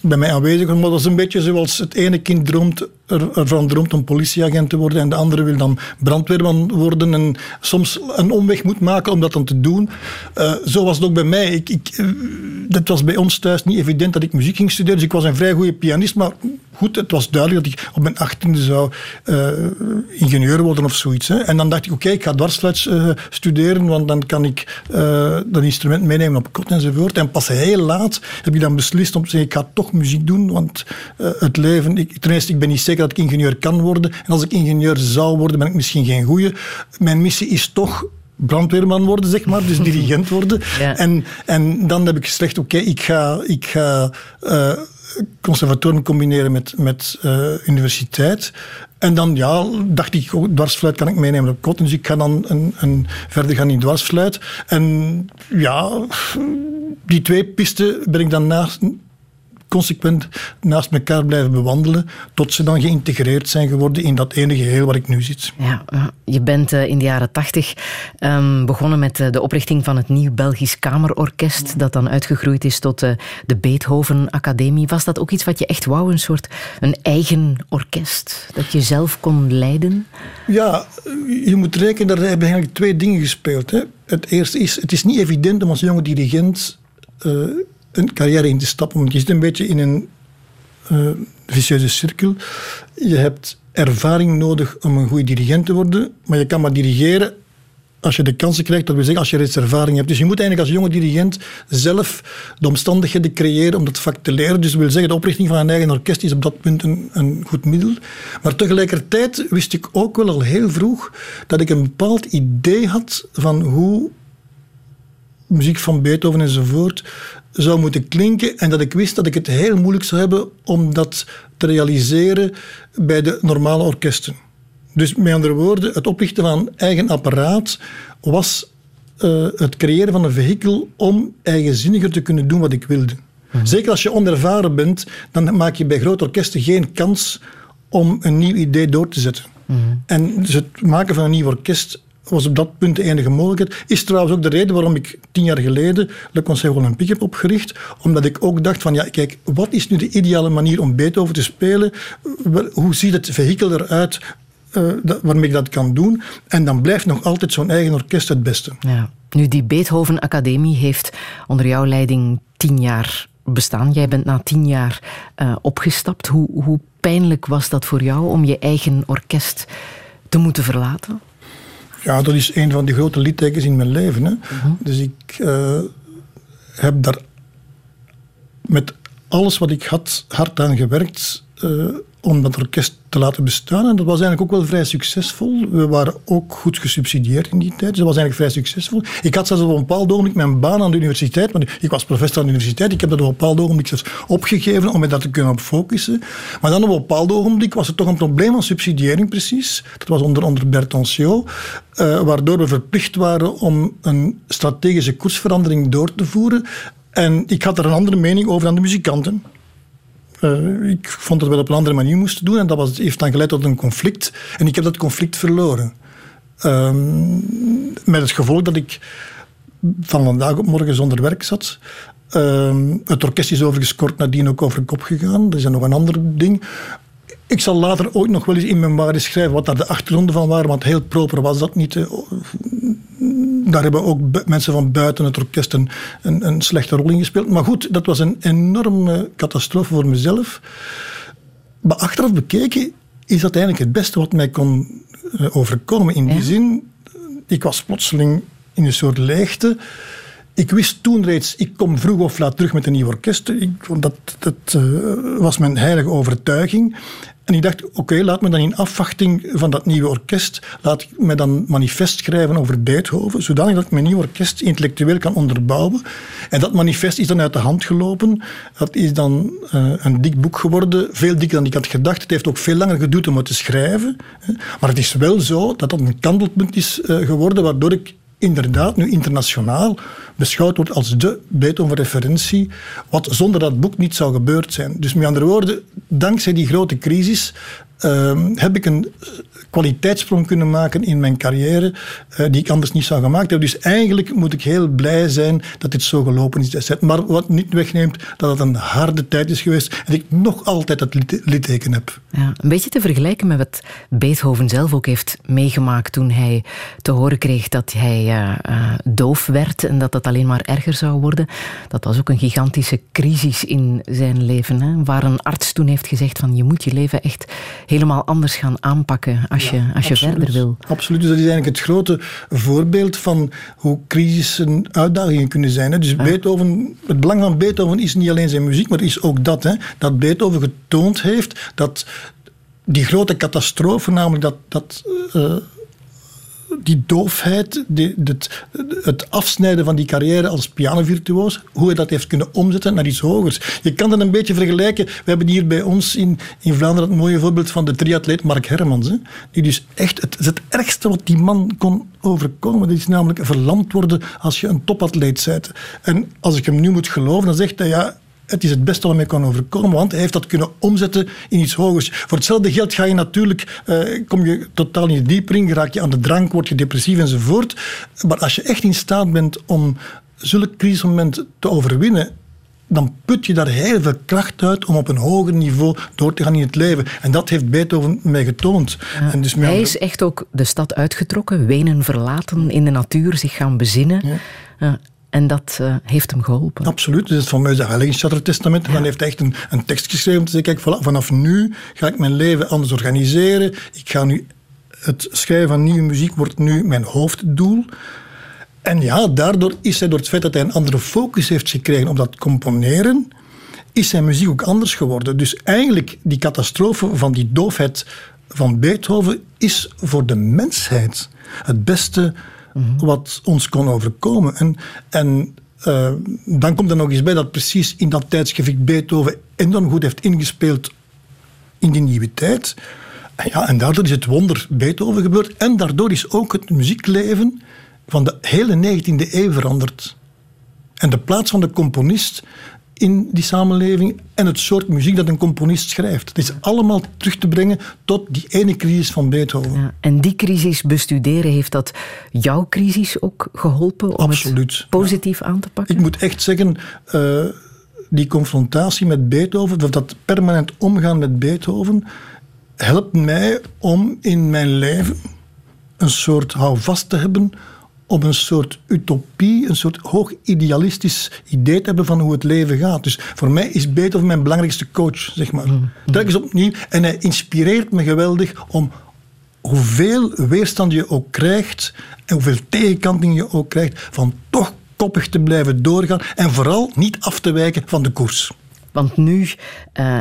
S4: bij mij aanwezig was. Maar dat is een beetje zoals het ene kind droomt, ervan droomt om politieagent te worden en de andere wil dan brandweerman worden en soms een omweg moet maken om dat dan te doen. Uh, zo was het ook bij mij. Ik, ik, uh, het was bij ons thuis niet evident dat ik muziek ging studeren, dus ik was een vrij goede pianist, maar goed, het was duidelijk dat ik op mijn achttiende zou uh, ingenieur worden of zoiets. En dan dacht ik, oké, ik ga dwarsfluit studeren, want dan kan ik dat instrument meenemen op kot enzovoort. En pas heel laat heb ik dan beslist om te zeggen, ik ga toch muziek doen, want het leven, ik, ten eerste, ik ben niet dat ik ingenieur kan worden. En als ik ingenieur zou worden, ben ik misschien geen goeie. Mijn missie is toch brandweerman worden, zeg maar, dus dirigent worden. Ja. En, en dan heb ik gezegd, oké, okay, ik ga, ik ga uh, conservatorium combineren met, met uh, universiteit. En dan ja, dacht ik, oh, dwarsfluit kan ik meenemen op kot. Dus ik ga dan een, een verder gaan in dwarsfluit. En ja, die twee pisten ben ik dan naast, consequent naast elkaar blijven bewandelen, tot ze dan geïntegreerd zijn geworden in dat ene geheel waar ik nu zit.
S3: Ja, je bent eh, in de jaren tachtig um, begonnen met eh, de oprichting van het Nieuw Belgisch Kamerorkest, dat dan uitgegroeid is tot uh, de Beethoven Academie. Was dat ook iets wat je echt wou, een soort een eigen orkest, dat je zelf kon leiden?
S4: Ja, je moet rekenen, daar hebben eigenlijk twee dingen gespeeld. Hè. Het eerste is, het is niet evident om als jonge dirigent uh, een carrière in te stappen. Want je zit een beetje in een uh, vicieuze cirkel. Je hebt ervaring nodig om een goede dirigent te worden, maar je kan maar dirigeren als je de kansen krijgt, dat wil zeggen als je reeds ervaring hebt. Dus je moet eigenlijk als jonge dirigent zelf de omstandigheden creëren om dat vak te leren. Dus dat wil zeggen, de oprichting van een eigen orkest is op dat punt een goed middel. Maar tegelijkertijd wist ik ook wel al heel vroeg dat ik een bepaald idee had van hoe muziek van Beethoven enzovoort zou moeten klinken en dat ik wist dat ik het heel moeilijk zou hebben om dat te realiseren bij de normale orkesten. Dus met andere woorden, het oprichten van een eigen apparaat was uh, het creëren van een vehikel om eigenzinniger te kunnen doen wat ik wilde. Mhm. Zeker als je onervaren bent, dan maak je bij grote orkesten geen kans om een nieuw idee door te zetten. Mhm. En dus het maken van een nieuw orkest was op dat punt de enige mogelijkheid. Is trouwens ook de reden waarom ik tien jaar geleden Le Conseil Olympique heb opgericht. Omdat ik ook dacht van, ja, kijk, wat is nu de ideale manier om Beethoven te spelen? Hoe ziet het vehikel eruit uh, waarmee ik dat kan doen? En dan blijft nog altijd zo'n eigen orkest het beste.
S3: Ja. Nu, die Beethoven Academie heeft onder jouw leiding tien jaar bestaan. Jij bent na tien jaar uh, opgestapt. Hoe, hoe pijnlijk was dat voor jou om je eigen orkest te moeten verlaten?
S4: Ja, dat is een van de grote littekens in mijn leven. Hè. Mhm. Dus ik uh, heb daar met alles wat ik had hard aan gewerkt. Uh, om dat orkest te laten bestaan. En dat was eigenlijk ook wel vrij succesvol. We waren ook goed gesubsidieerd in die tijd. Dus dat was eigenlijk vrij succesvol. Ik had zelfs op een bepaald ogenblik mijn baan aan de universiteit. Want ik was professor aan de universiteit. Ik heb dat op een bepaald ogenblik zelfs opgegeven om me daar te kunnen focussen. Maar dan op een bepaald ogenblik was er toch een probleem van subsidiëring precies. Dat was onder, onder Bertoncio. Uh, waardoor we verplicht waren om een strategische koersverandering door te voeren. En ik had er een andere mening over dan de muzikanten. Uh, ik vond dat we dat op een andere manier moesten doen. En dat was, heeft dan geleid tot een conflict. En ik heb dat conflict verloren. Uh, met het gevolg dat ik van vandaag op morgen zonder werk zat. Uh, het orkest is overigens kort nadien ook over kop gegaan. Dat is nog een ander ding. Ik zal later ooit nog wel eens in mijn waarde schrijven wat daar de achtergronden van waren, want heel proper was dat niet. Daar hebben ook mensen van buiten het orkest een, een, een, slechte rol in gespeeld. Maar goed, dat was een enorme catastrofe voor mezelf. Maar achteraf bekeken is dat eigenlijk het beste wat mij kon eh, overkomen. In die zin, ik was plotseling in een soort leegte. Ik wist toen reeds, ik kom vroeg of laat terug met een nieuw orkest. Ik, dat uh, was mijn heilige overtuiging. En ik dacht, oké, laat me dan in afwachting van dat nieuwe orkest, laat ik me dan manifest schrijven over Beethoven, zodanig dat ik mijn nieuw orkest intellectueel kan onderbouwen. En dat manifest is dan uit de hand gelopen. Dat is dan uh, een dik boek geworden, veel dikker dan ik had gedacht. Het heeft ook veel langer geduurd om het te schrijven. Maar het is wel zo dat dat een kantelpunt is uh, geworden, waardoor ik inderdaad nu internationaal beschouwd wordt als de Beethoven-referentie, wat zonder dat boek niet zou gebeurd zijn. Dus met andere woorden, dankzij die grote crisis uh, heb ik een kwaliteitssprong kunnen maken in mijn carrière uh, die ik anders niet zou gemaakt hebben. Dus eigenlijk moet ik heel blij zijn dat dit zo gelopen is. Maar wat niet wegneemt dat het een harde tijd is geweest en ik nog altijd dat litteken heb.
S3: Ja, een beetje te vergelijken met wat Beethoven zelf ook heeft meegemaakt toen hij te horen kreeg dat hij uh, doof werd en dat dat alleen maar erger zou worden. Dat was ook een gigantische crisis in zijn leven, hè, waar een arts toen heeft gezegd van je moet je leven echt helemaal anders gaan aanpakken als je, als je verder wil.
S4: Absoluut, dus dat is eigenlijk het grote voorbeeld van hoe crisissen uitdagingen kunnen zijn. Hè. Dus Beethoven, het belang van Beethoven is niet alleen zijn muziek, maar is ook dat. Hè, dat Beethoven getoond heeft dat die grote catastrofe, namelijk dat, dat uh, die doofheid, het, het, afsnijden van die carrière als pianovirtuoos, hoe hij dat heeft kunnen omzetten naar iets hogers. Je kan dat een beetje vergelijken. We hebben hier bij ons in, in Vlaanderen het mooie voorbeeld van de triatleet Mark Hermans. Hè, die dus echt, het, het ergste wat die man kon overkomen. Dat is namelijk verlamd worden als je een topatleet bent. En als ik hem nu moet geloven, dan zegt hij ja, het is het beste wat mij kan overkomen, want hij heeft dat kunnen omzetten in iets hogers. Voor hetzelfde geld ga je natuurlijk, uh, kom je totaal in de diepering, raak je aan de drank, word je depressief enzovoort. Maar als je echt in staat bent om zulke crisismomenten te overwinnen, dan put je daar heel veel kracht uit om op een hoger niveau door te gaan in het leven. En dat heeft Beethoven mij getoond.
S3: en dus hij is echt ook de stad uitgetrokken, Wenen verlaten, in de natuur zich gaan bezinnen. Ja. En dat uh, heeft hem geholpen.
S4: Absoluut. Dus het van mij is een testament. En dan heeft hij echt een, een tekst geschreven om te zeggen, kijk, vanaf nu ga ik mijn leven anders organiseren. Ik ga nu... Het schrijven van nieuwe muziek wordt nu mijn hoofddoel. En ja, daardoor is hij door het feit dat hij een andere focus heeft gekregen op dat componeren, is zijn muziek ook anders geworden. Dus eigenlijk, die catastrofe van die doofheid van Beethoven is voor de mensheid het beste Mhm. wat ons kon overkomen. En, en uh, dan komt er nog eens bij dat precies in dat tijdsgewicht Beethoven enorm goed heeft ingespeeld in die nieuwe tijd. En, ja, en daardoor is het wonder Beethoven gebeurd. En daardoor is ook het muziekleven van de hele 19e eeuw veranderd. En de plaats van de componist in die samenleving en het soort muziek dat een componist schrijft. Het is allemaal terug te brengen tot die ene crisis van Beethoven. Ja,
S3: en die crisis bestuderen, heeft dat jouw crisis ook geholpen om
S4: Absoluut,
S3: het positief aan te pakken?
S4: Ik moet echt zeggen, uh, die confrontatie met Beethoven, of dat permanent omgaan met Beethoven, helpt mij om in mijn leven een soort houvast te hebben om een soort utopie, een soort hoog idealistisch idee te hebben van hoe het leven gaat. Dus voor mij is Beethoven mijn belangrijkste coach, zeg maar. Mm. eens opnieuw. En hij inspireert me geweldig om hoeveel weerstand je ook krijgt en hoeveel tegenkanting je ook krijgt, van toch koppig te blijven doorgaan en vooral niet af te wijken van de koers.
S3: Want nu uh,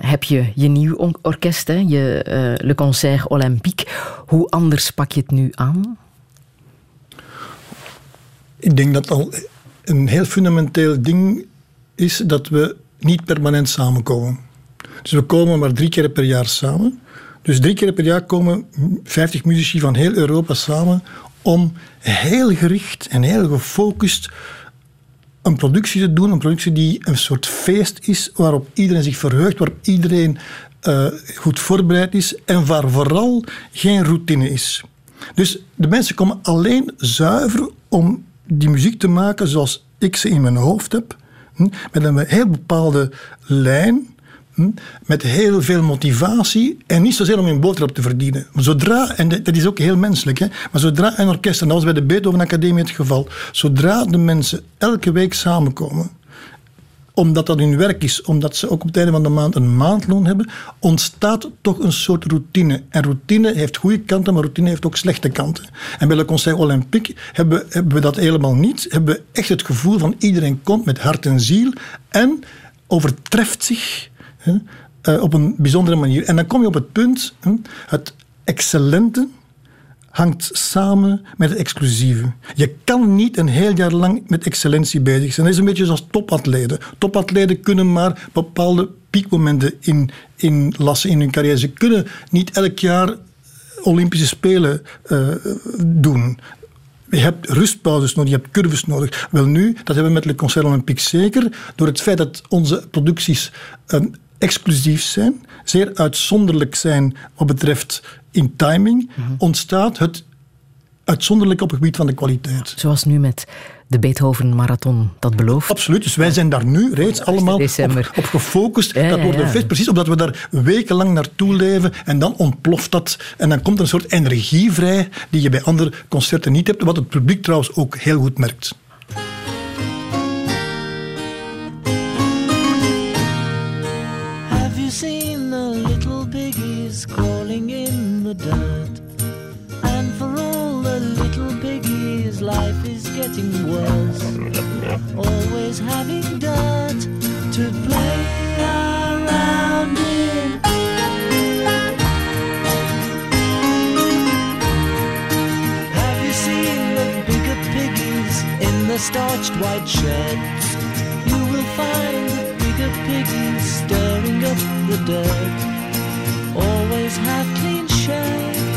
S3: heb je je nieuw orkest, hè? Je, uh, Le Concert Olympique. Hoe anders pak je het nu aan?
S4: Ik denk dat al een heel fundamenteel ding is dat we niet permanent samenkomen. Dus we komen maar drie keer per jaar samen. Dus drie keer per jaar komen 50 muzici van heel Europa samen om heel gericht en heel gefocust een productie te doen. Een productie die een soort feest is, waarop iedereen zich verheugt, waarop iedereen uh, goed voorbereid is en waar vooral geen routine is. Dus de mensen komen alleen zuiver om die muziek te maken zoals ik ze in mijn hoofd heb. Hm, met een heel bepaalde lijn, hm, met heel veel motivatie en niet zozeer om een boterhap te verdienen. Zodra, en dat is ook heel menselijk, hè, maar zodra een orkest, en dat was bij de Beethoven Academie het geval, zodra de mensen elke week samenkomen omdat dat hun werk is, omdat ze ook op het einde van de maand een maandloon hebben, ontstaat toch een soort routine. En routine heeft goede kanten, maar routine heeft ook slechte kanten. En bij Le Conseil Olympique hebben, hebben we dat helemaal niet. Hebben we echt het gevoel van iedereen komt met hart en ziel en overtreft zich hè, eh, op een bijzondere manier. En dan kom je op het punt, hè, het excellente hangt samen met het exclusieve. Je kan niet een heel jaar lang met excellentie bezig zijn. Dat is een beetje zoals topatleten. Topatleten kunnen maar bepaalde piekmomenten in, inlassen in hun carrière. Ze kunnen niet elk jaar Olympische Spelen uh, doen. Je hebt rustpauzes nodig, je hebt curves nodig. Wel nu, dat hebben we met Le Concert Olympique zeker, door het feit dat onze producties um, exclusief zijn, zeer uitzonderlijk zijn wat betreft in timing, mhm. ontstaat het uitzonderlijk op het gebied van de kwaliteit.
S3: Zoals nu met de Beethoven Marathon dat belooft.
S4: Absoluut, dus wij zijn daar nu reeds allemaal op, op, gefocust. dat wordt een feest, precies omdat we daar wekenlang naartoe leven en dan ontploft dat en dan komt er een soort energie vrij die je bij andere concerten niet hebt, wat het publiek trouwens ook heel goed merkt. The starched white sheds? You will find a bigger piggy stirring up the dirt always have clean shades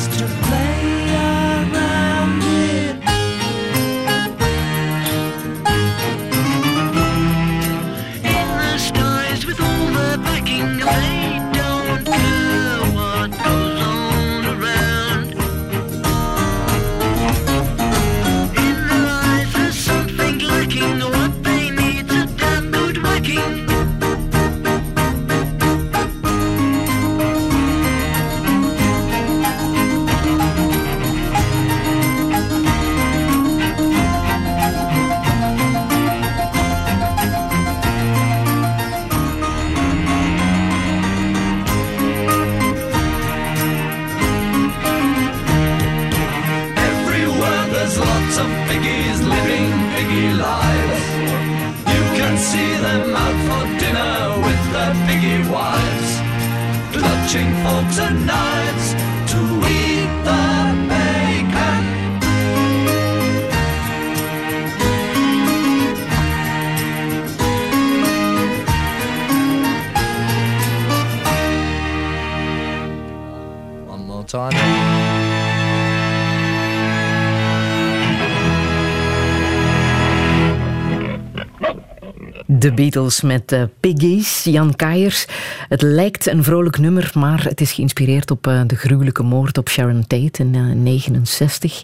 S3: Beatles met uh, Piggies, Jan Kaiers. Het lijkt een vrolijk nummer, maar het is geïnspireerd op uh, de gruwelijke moord op Sharon Tate in 1969.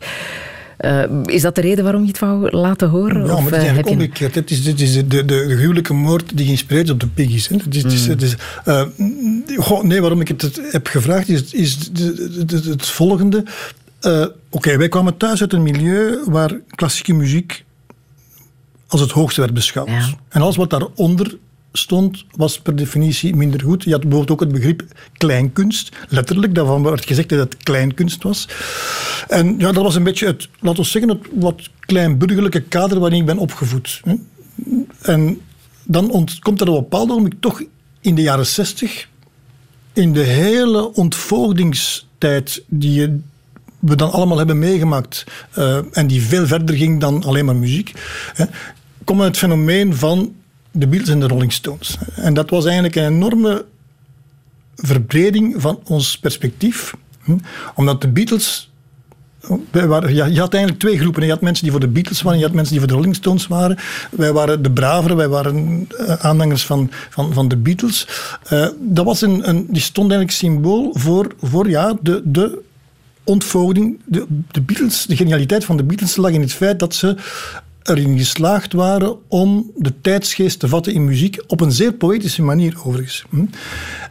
S3: Uh, is dat de reden waarom je het wou laten horen?
S4: Ja, maar het is eigenlijk je... omgekeerd. Het is, dit is de, de, de, gruwelijke moord die geïnspireerd is op de Piggies. Hè. Het is, het is, mm. het is goh, nee, waarom ik het heb gevraagd is, is het volgende. uh, oké, wij kwamen thuis uit een milieu waar klassieke muziek als het hoogste werd beschouwd. En alles wat daaronder stond, was per definitie minder goed. Je had bijvoorbeeld ook het begrip kleinkunst, letterlijk, daarvan werd gezegd dat het kleinkunst was. En ja, dat was een beetje het, laten we zeggen, het wat kleinburgerlijke kader waarin ik ben opgevoed. En dan komt er op een bepaald moment toch in de jaren zestig, in de hele ontvoogdingstijd die we dan allemaal hebben meegemaakt, uh, en die veel verder ging dan alleen maar muziek, hè, komt het fenomeen van de Beatles en de Rolling Stones. En dat was eigenlijk een enorme verbreding van ons perspectief. Hm? Omdat de Beatles. Waren, je had eigenlijk twee groepen. Je had mensen die voor de Beatles waren, en je had mensen die voor de Rolling Stones waren. Wij waren de braveren, wij waren uh, aanhangers van, van, van de Beatles. Uh, dat was een, een, die stond eigenlijk symbool voor, voor ja, de, de ontvoogding. De, de Beatles, de genialiteit van de Beatles lag in het feit dat ze erin geslaagd waren om de tijdsgeest te vatten in muziek op een zeer poëtische manier overigens. Hm?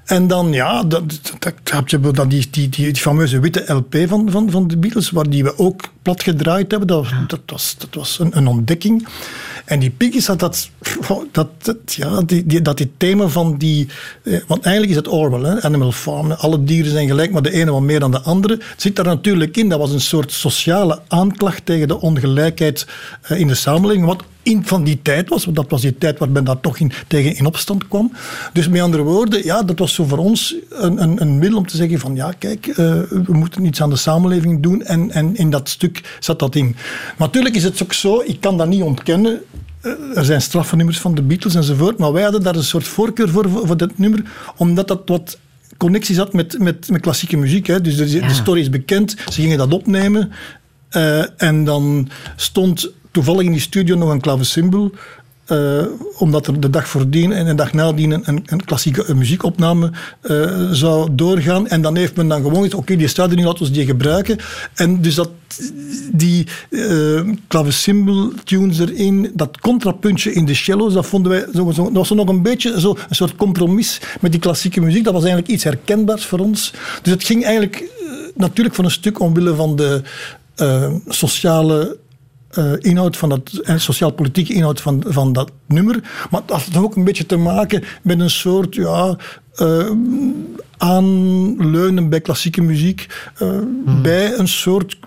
S4: En dan, ja, dat, dat, heb je dan die, die, die, die, fameuze witte LP van, van, van de Beatles, waar die we ook plat gedraaid hebben. Dat, dat was, dat was een, een ontdekking. En die Piggies had dat, dat, ja, die, die, dat die thema van die... Eh, want eigenlijk is het Orwell, hè, Animal Farm. Alle dieren zijn gelijk, maar de ene wat meer dan de andere. Zit daar natuurlijk in. Dat was een soort sociale aanklacht tegen de ongelijkheid eh, in de samenleving. Wat in van die tijd was, want dat was die tijd waar men daar toch in, tegen in opstand kwam. Dus met andere woorden, ja, dat was zo voor ons een, een, een middel om te zeggen van ja, kijk, uh, we moeten iets aan de samenleving doen en, en in dat stuk zat dat in. Maar natuurlijk is het ook zo, ik kan dat niet ontkennen, eh, er zijn straffennummers van de Beatles enzovoort, maar wij hadden daar een soort voorkeur voor, voor, dat nummer, omdat dat wat connecties had met, met, met klassieke muziek. Hè. Dus de, de story is bekend, ze gingen dat opnemen. Uh, en dan stond toevallig in die studio nog een klavecimbal. Uh, omdat er de dag voordien en de dag nadien een, een klassieke muziekopname uh, zou doorgaan. En dan heeft men dan gewoon gezegd, oké, die staat er nu, laten we die gebruiken. En dus dat, die uh, klavecimbal tunes erin, dat contrapuntje in de cello's, dat vonden wij, zo, zo, dat was nog een beetje zo, een soort compromis met die klassieke muziek. Dat was eigenlijk iets herkenbaars voor ons. Dus het ging eigenlijk natuurlijk van een stuk omwille van de sociale uh, inhoud van dat, en sociaal-politieke inhoud van, van dat nummer. Maar dat had ook een beetje te maken met een soort ja, uh, aanleunen bij klassieke muziek, uh, bij een soort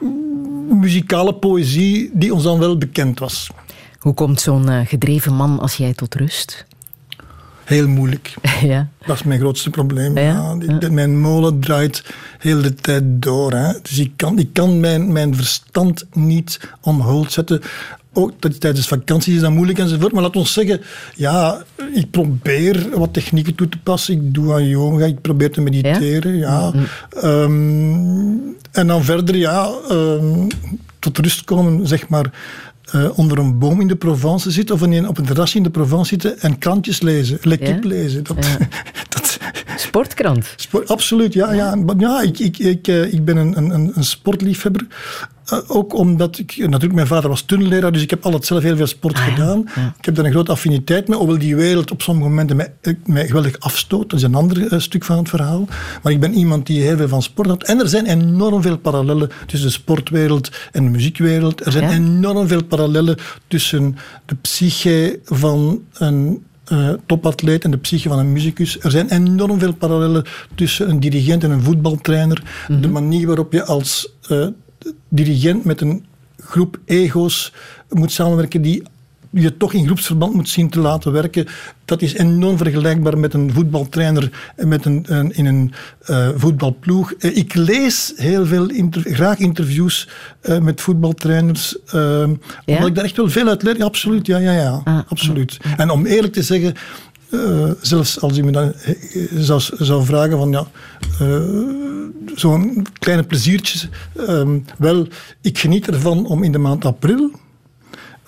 S4: muzikale poëzie die ons dan wel bekend was.
S3: Hoe komt zo'n gedreven man als jij tot rust?
S4: Heel moeilijk. Ja. Dat is mijn grootste probleem. Ja? Ja, mijn molen draait heel de tijd door. Hè. Dus ik kan, ik kan mijn, mijn verstand niet omhoog zetten. Ook tijdens vakanties is dat moeilijk enzovoort. Maar laat ons zeggen, ja, ik probeer wat technieken toe te passen. Ik doe aan yoga, ik probeer te mediteren. Ja. Mm-hmm. Um, en dan verder, ja, um, tot rust komen, zeg maar uh, onder een boom in de Provence zitten of een, op een terrasje in de Provence zitten en krantjes lezen, L'Equipe ja? lezen. Dat, ja.
S3: dat, Sportkrant?
S4: Sport, absoluut, ja. ja. ja ik, ik, ik, eh, ik ben een, een, een sportliefhebber. Uh, ook omdat ik, natuurlijk, mijn vader was tunnelleraar, dus ik heb altijd zelf heel veel sport ah, gedaan. Ja. Ik heb daar een grote affiniteit mee, hoewel die wereld op sommige momenten mij, mij geweldig afstoot. Dat is een ander uh, stuk van het verhaal. Maar ik ben iemand die heel veel van sport had. En er zijn enorm veel parallellen tussen de sportwereld en de muziekwereld. Er zijn ja. enorm veel parallellen tussen de psyche van een uh, topatleet en de psyche van een muzikus. Er zijn enorm veel parallellen tussen een dirigent en een voetbaltrainer. Mm -hmm. De manier waarop je als uh, dirigent met een groep ego's moet samenwerken die je toch in groepsverband moet zien te laten werken. Dat is enorm vergelijkbaar met een voetbaltrainer met een, een in een uh, voetbalploeg. Uh, ik lees heel veel interv graag interviews uh, met voetbaltrainers, ja? omdat ik daar echt wel veel uit leer. Ja, absoluut, ja, ja, ja, ah, absoluut. Ah, en om eerlijk te zeggen, uh, zelfs als u me dan zou, zou vragen van ja, uh, zo'n kleine pleziertjes. Uh, wel, ik geniet ervan om in de maand april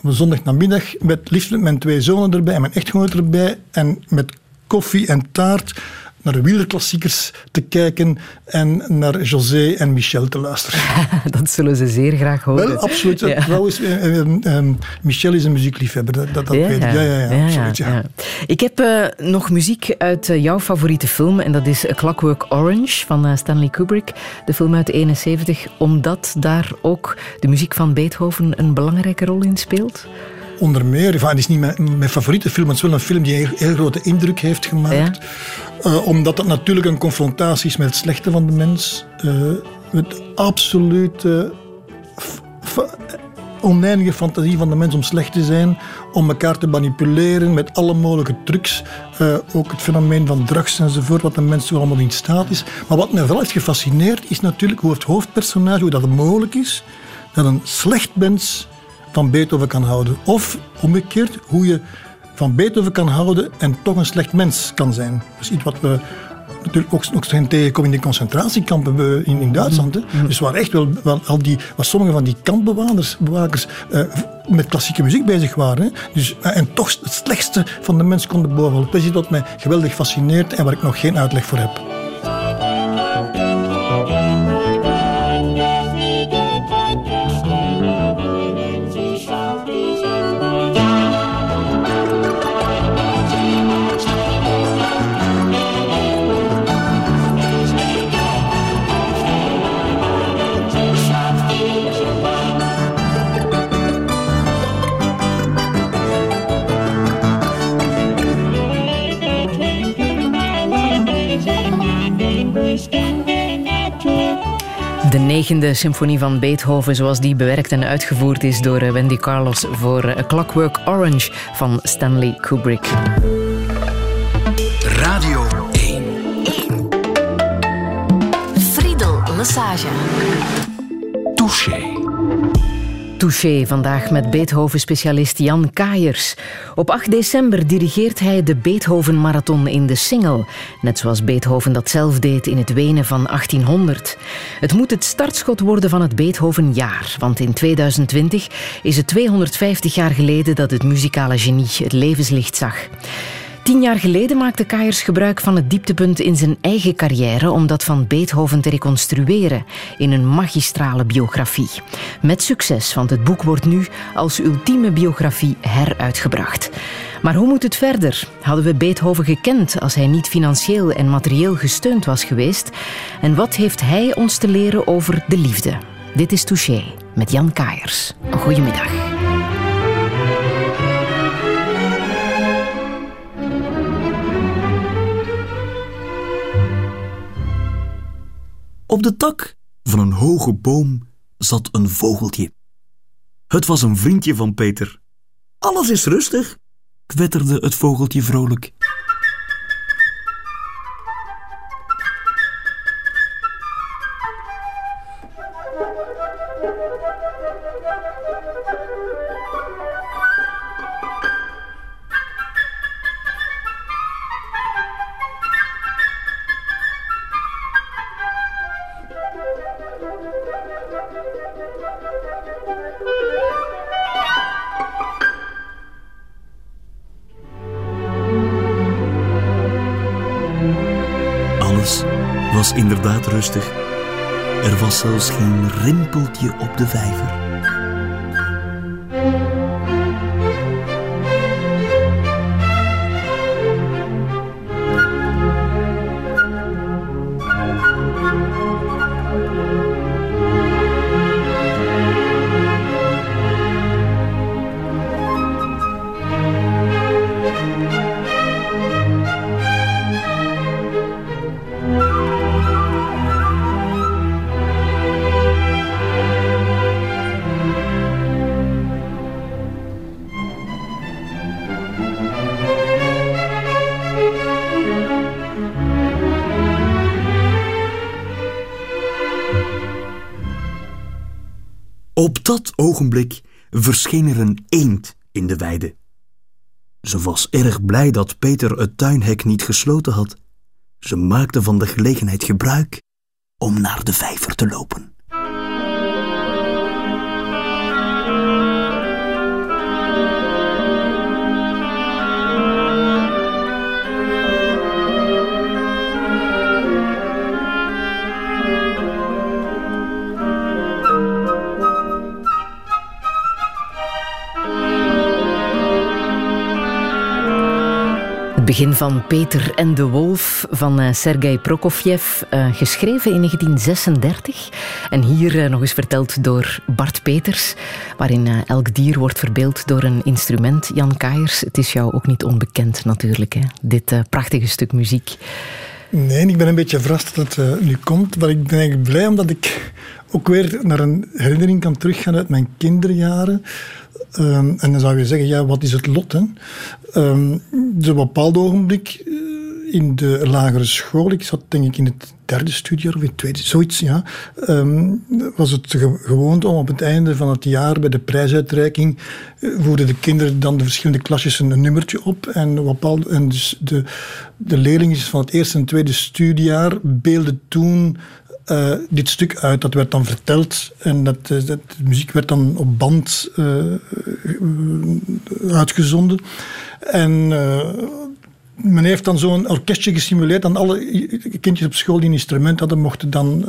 S4: op zondagnamiddag met liefst met mijn twee zonen erbij en mijn echtgenoot erbij en met koffie en taart naar de wielerklassiekers te kijken en naar José en Michel te luisteren.
S3: dat zullen ze zeer graag horen.
S4: Wel, absoluut. Ja. Trouwens, eh, eh, Michel is een muziekliefhebber, dat, dat,
S3: Ja,
S4: weet ik. Ja, ja, ja, absoluut. Ja.
S3: Ik heb eh, nog muziek uit eh, jouw favoriete film en dat is A Clockwork Orange van eh, Stanley Kubrick, de film uit 71, omdat daar ook de muziek van Beethoven een belangrijke rol in speelt.
S4: Onder meer, enfin, het is niet mijn, mijn favoriete film, maar het is wel een film die een heel, heel grote indruk heeft gemaakt. Eh, omdat het natuurlijk een confrontatie is met het slechte van de mens. eh, met absolute oneindige fantasie van de mens om slecht te zijn, om elkaar te manipuleren met alle mogelijke trucs. Eh, ook het fenomeen van drugs enzovoort, wat de mens zo allemaal in staat is. Maar wat mij wel heeft gefascineerd, is natuurlijk hoe het hoofdpersonage, hoe dat mogelijk is, dat een slecht mens van Beethoven kan houden. Of omgekeerd, hoe je van Beethoven kan houden en toch een slecht mens kan zijn. Dus iets wat we natuurlijk ook nog zijn tegenkomen in de concentratiekampen in, in Duitsland. Hè. Dus waar echt wel, wel al die, waar sommige van die kampbewakers bewakers, eh, met klassieke muziek bezig waren. Hè. Dus, eh, en toch het slechtste van de mens konden bovenhalen. Dat is iets wat mij geweldig fascineert en waar ik nog geen uitleg voor heb.
S3: Negende symfonie van Beethoven, zoals die bewerkt en uitgevoerd is door eh, Wendy Carlos voor eh, A Clockwork Orange van Stanley Kubrick.
S2: Radio 1.
S1: Friedel Lassage.
S2: Touché.
S3: Vandaag met Beethoven-specialist Jan Kaiers. Op 8 december dirigeert hij de Beethoven Marathon in de Singel. Net zoals Beethoven dat zelf deed in het Wenen van 1800. Het moet het startschot worden van het Beethovenjaar. Want in 2020 is het 250 jaar geleden dat het muzikale genie het levenslicht zag. Tien jaar geleden maakte Kaiers gebruik van het dieptepunt in zijn eigen carrière om dat van Beethoven te reconstrueren in een magistrale biografie. Met succes, want het boek wordt nu als ultieme biografie heruitgebracht. Maar hoe moet het verder? Hadden we Beethoven gekend als hij niet financieel en materieel gesteund was geweest? En wat heeft hij ons te leren over de liefde? Dit is Touché met Jan Kaiers. Goedemiddag.
S6: Op de tak van een hoge boom zat een vogeltje. Het was een vriendje van Peter. Alles is rustig, kwetterde het vogeltje vrolijk. Inderdaad rustig. Er was zelfs geen rimpeltje op de vijver. Ogenblik verscheen er een eend in de weide. Ze was erg blij dat Peter het tuinhek niet gesloten had. Ze maakte van de gelegenheid gebruik om naar de vijver te lopen.
S3: Begin van Peter en de Wolf van uh, Sergei Prokofjev, uh, geschreven in 1936. En hier uh, nog eens verteld door Bart Peters, waarin elk dier wordt verbeeld door een instrument. Jan Kaiers, het is jou ook niet onbekend natuurlijk, hè? dit prachtige stuk muziek.
S4: Nee, ik ben een beetje verrast dat het nu komt, maar ik ben eigenlijk blij omdat ik ook weer naar een herinnering kan teruggaan uit mijn kinderjaren. Um, en dan zou je zeggen, ja, wat is het lot? Hè? Um, op een bepaald ogenblik eh, in de lagere school, ik zat denk ik in het derde studiejaar of in het tweede, zoiets, ja, um, was het gewoonte om op het einde van het jaar bij de prijsuitreiking uh, voerden de kinderen dan de verschillende klasjes een nummertje op en, bepaald, en dus de, de leerlingen van het eerste en tweede studiejaar beelden toen uh, dit stuk uit. Dat werd dan verteld en dat, uh, dat de muziek werd dan op band uh, uitgezonden. En men heeft dan zo'n orkestje gesimuleerd. En alle kindjes op school die een instrument hadden, mochten dan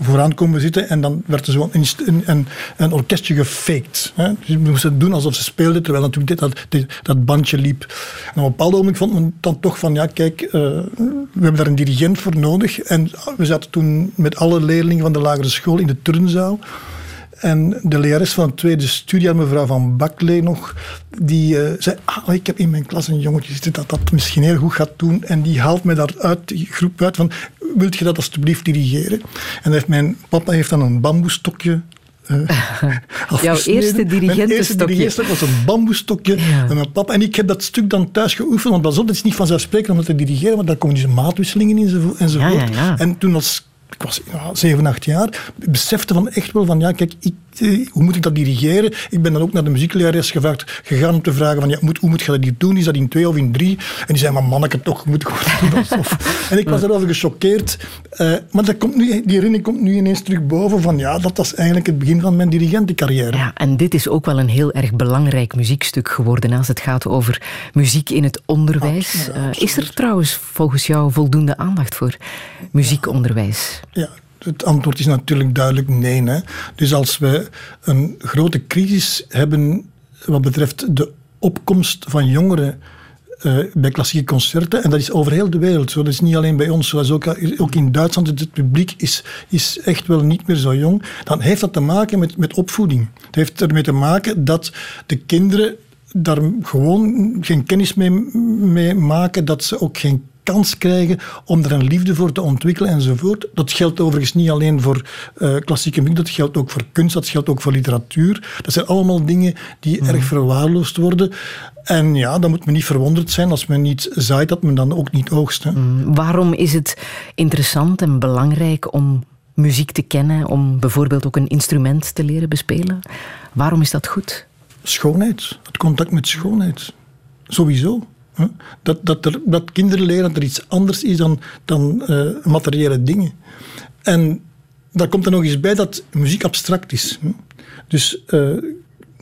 S4: vooraan komen zitten en dan werd er zo een, een, een orkestje gefaked. Hè. Dus ze moesten doen alsof ze speelden, terwijl natuurlijk dit, dat, dat bandje liep. En op een bepaald moment vond men dan toch van, ja kijk, uh, we hebben daar een dirigent voor nodig. En we zaten toen met alle leerlingen van de lagere school in de turnzaal. En de lerares van het tweede studie, mevrouw Van Baklee nog, die uh, zei, ah, ik heb in mijn klas een jongetje zitten dat dat misschien heel goed gaat doen. En die haalt mij daar uit die groep uit van, wilt je dat alstublieft dirigeren? En heeft mijn papa heeft dan een bamboestokje uh,
S3: Jouw eerste dirigentenstok.
S4: eerste dirigentenstok was een bamboestokje. En, mijn papa, en ik heb dat stuk dan thuis geoefend. Want dat is niet vanzelfsprekend om het te dirigeren. Want daar komen dus maatwisselingen in enzovoort. en toen als ik was ja, 7, 8 jaar, besefte van echt wel van, ja, kijk, ik, eh, hoe moet ik dat dirigeren? Ik ben dan ook naar de muzieklerares gevraagd, gegaan om te vragen van, ja, moet, hoe moet je dat hier doen? Is dat in twee of in drie? En die zei, maar manneke, toch, moet ik gewoon doen. Alsof. en ik was erover gechoqueerd. Uh, maar dat komt nu, die herinnering komt nu ineens terug boven van, ja, dat was eigenlijk het begin van mijn dirigentencarrière.
S3: Ja, en dit is ook wel een heel erg belangrijk muziekstuk geworden als het gaat over muziek in het onderwijs. Uh, is er trouwens volgens jou voldoende aandacht voor muziekonderwijs?
S4: Ja, het antwoord is natuurlijk duidelijk nee. Hè. Dus als we een grote crisis hebben wat betreft de opkomst van jongeren uh, bij klassieke concerten, en dat is over heel de wereld zo, dat is niet alleen bij ons, zoals ook, ook in Duitsland, het publiek is, is echt wel niet meer zo jong, dan heeft dat te maken met, met opvoeding. Het heeft ermee te maken dat de kinderen daar gewoon geen kennis mee, mee maken, dat ze ook geen kans krijgen om er een liefde voor te ontwikkelen enzovoort. Dat geldt overigens niet alleen voor uh, klassieke muziek, dat geldt ook voor kunst, dat geldt ook voor literatuur. Dat zijn allemaal dingen die mhm. erg verwaarloosd worden. En ja, dan moet men niet verwonderd zijn als men niet zaait, dat men dan ook niet oogst.
S3: Mhm. Waarom is het interessant en belangrijk om muziek te kennen, om bijvoorbeeld ook een instrument te leren bespelen? Waarom is dat goed?
S4: Schoonheid, het contact met schoonheid. Sowieso. Dat, dat, dat kinderen leren dat er iets anders is dan, dan uh, materiële dingen. En daar komt er nog eens bij dat muziek abstract is. Dus uh,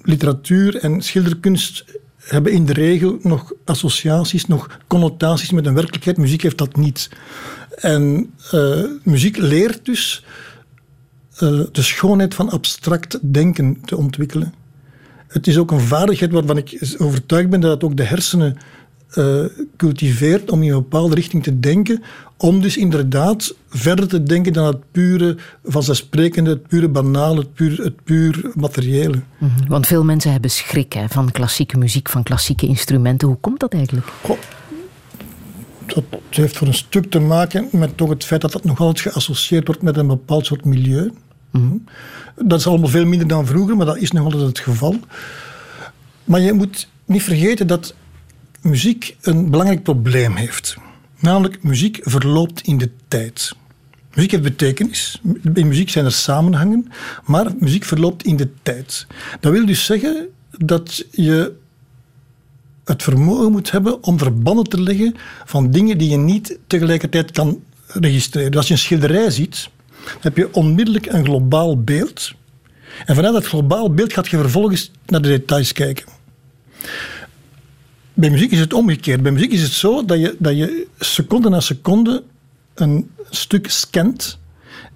S4: literatuur en schilderkunst hebben in de regel nog associaties, nog connotaties met een werkelijkheid. Muziek heeft dat niet. En uh, muziek leert dus de schoonheid van abstract denken te ontwikkelen. Het is ook een vaardigheid waarvan ik overtuigd ben dat ook de hersenen uh, cultiveert om in een bepaalde richting te denken, om dus inderdaad verder te denken dan het pure vanzelfsprekende, het pure banale, het puur, het puur materiële.
S3: Mhm. Want veel mensen hebben schrik hè, van klassieke muziek, van klassieke instrumenten. Hoe komt dat eigenlijk? Goh,
S4: dat heeft voor een stuk te maken met toch het feit dat dat nog altijd geassocieerd wordt met een bepaald soort milieu. Mhm. Dat is allemaal veel minder dan vroeger, maar dat is nog altijd het geval. Maar je moet niet vergeten dat muziek een belangrijk probleem heeft. Namelijk, muziek verloopt in de tijd. Muziek heeft betekenis. In muziek zijn er samenhangen, maar muziek verloopt in de tijd. Dat wil dus zeggen dat je het vermogen moet hebben om verbanden te leggen van dingen die je niet tegelijkertijd kan registreren. Dus als je een schilderij ziet, heb je onmiddellijk een globaal beeld. En vanuit dat globaal beeld gaat je vervolgens naar de details kijken. Bij muziek is het omgekeerd. Bij muziek is het zo dat je, dat je seconde na seconde een stuk scant.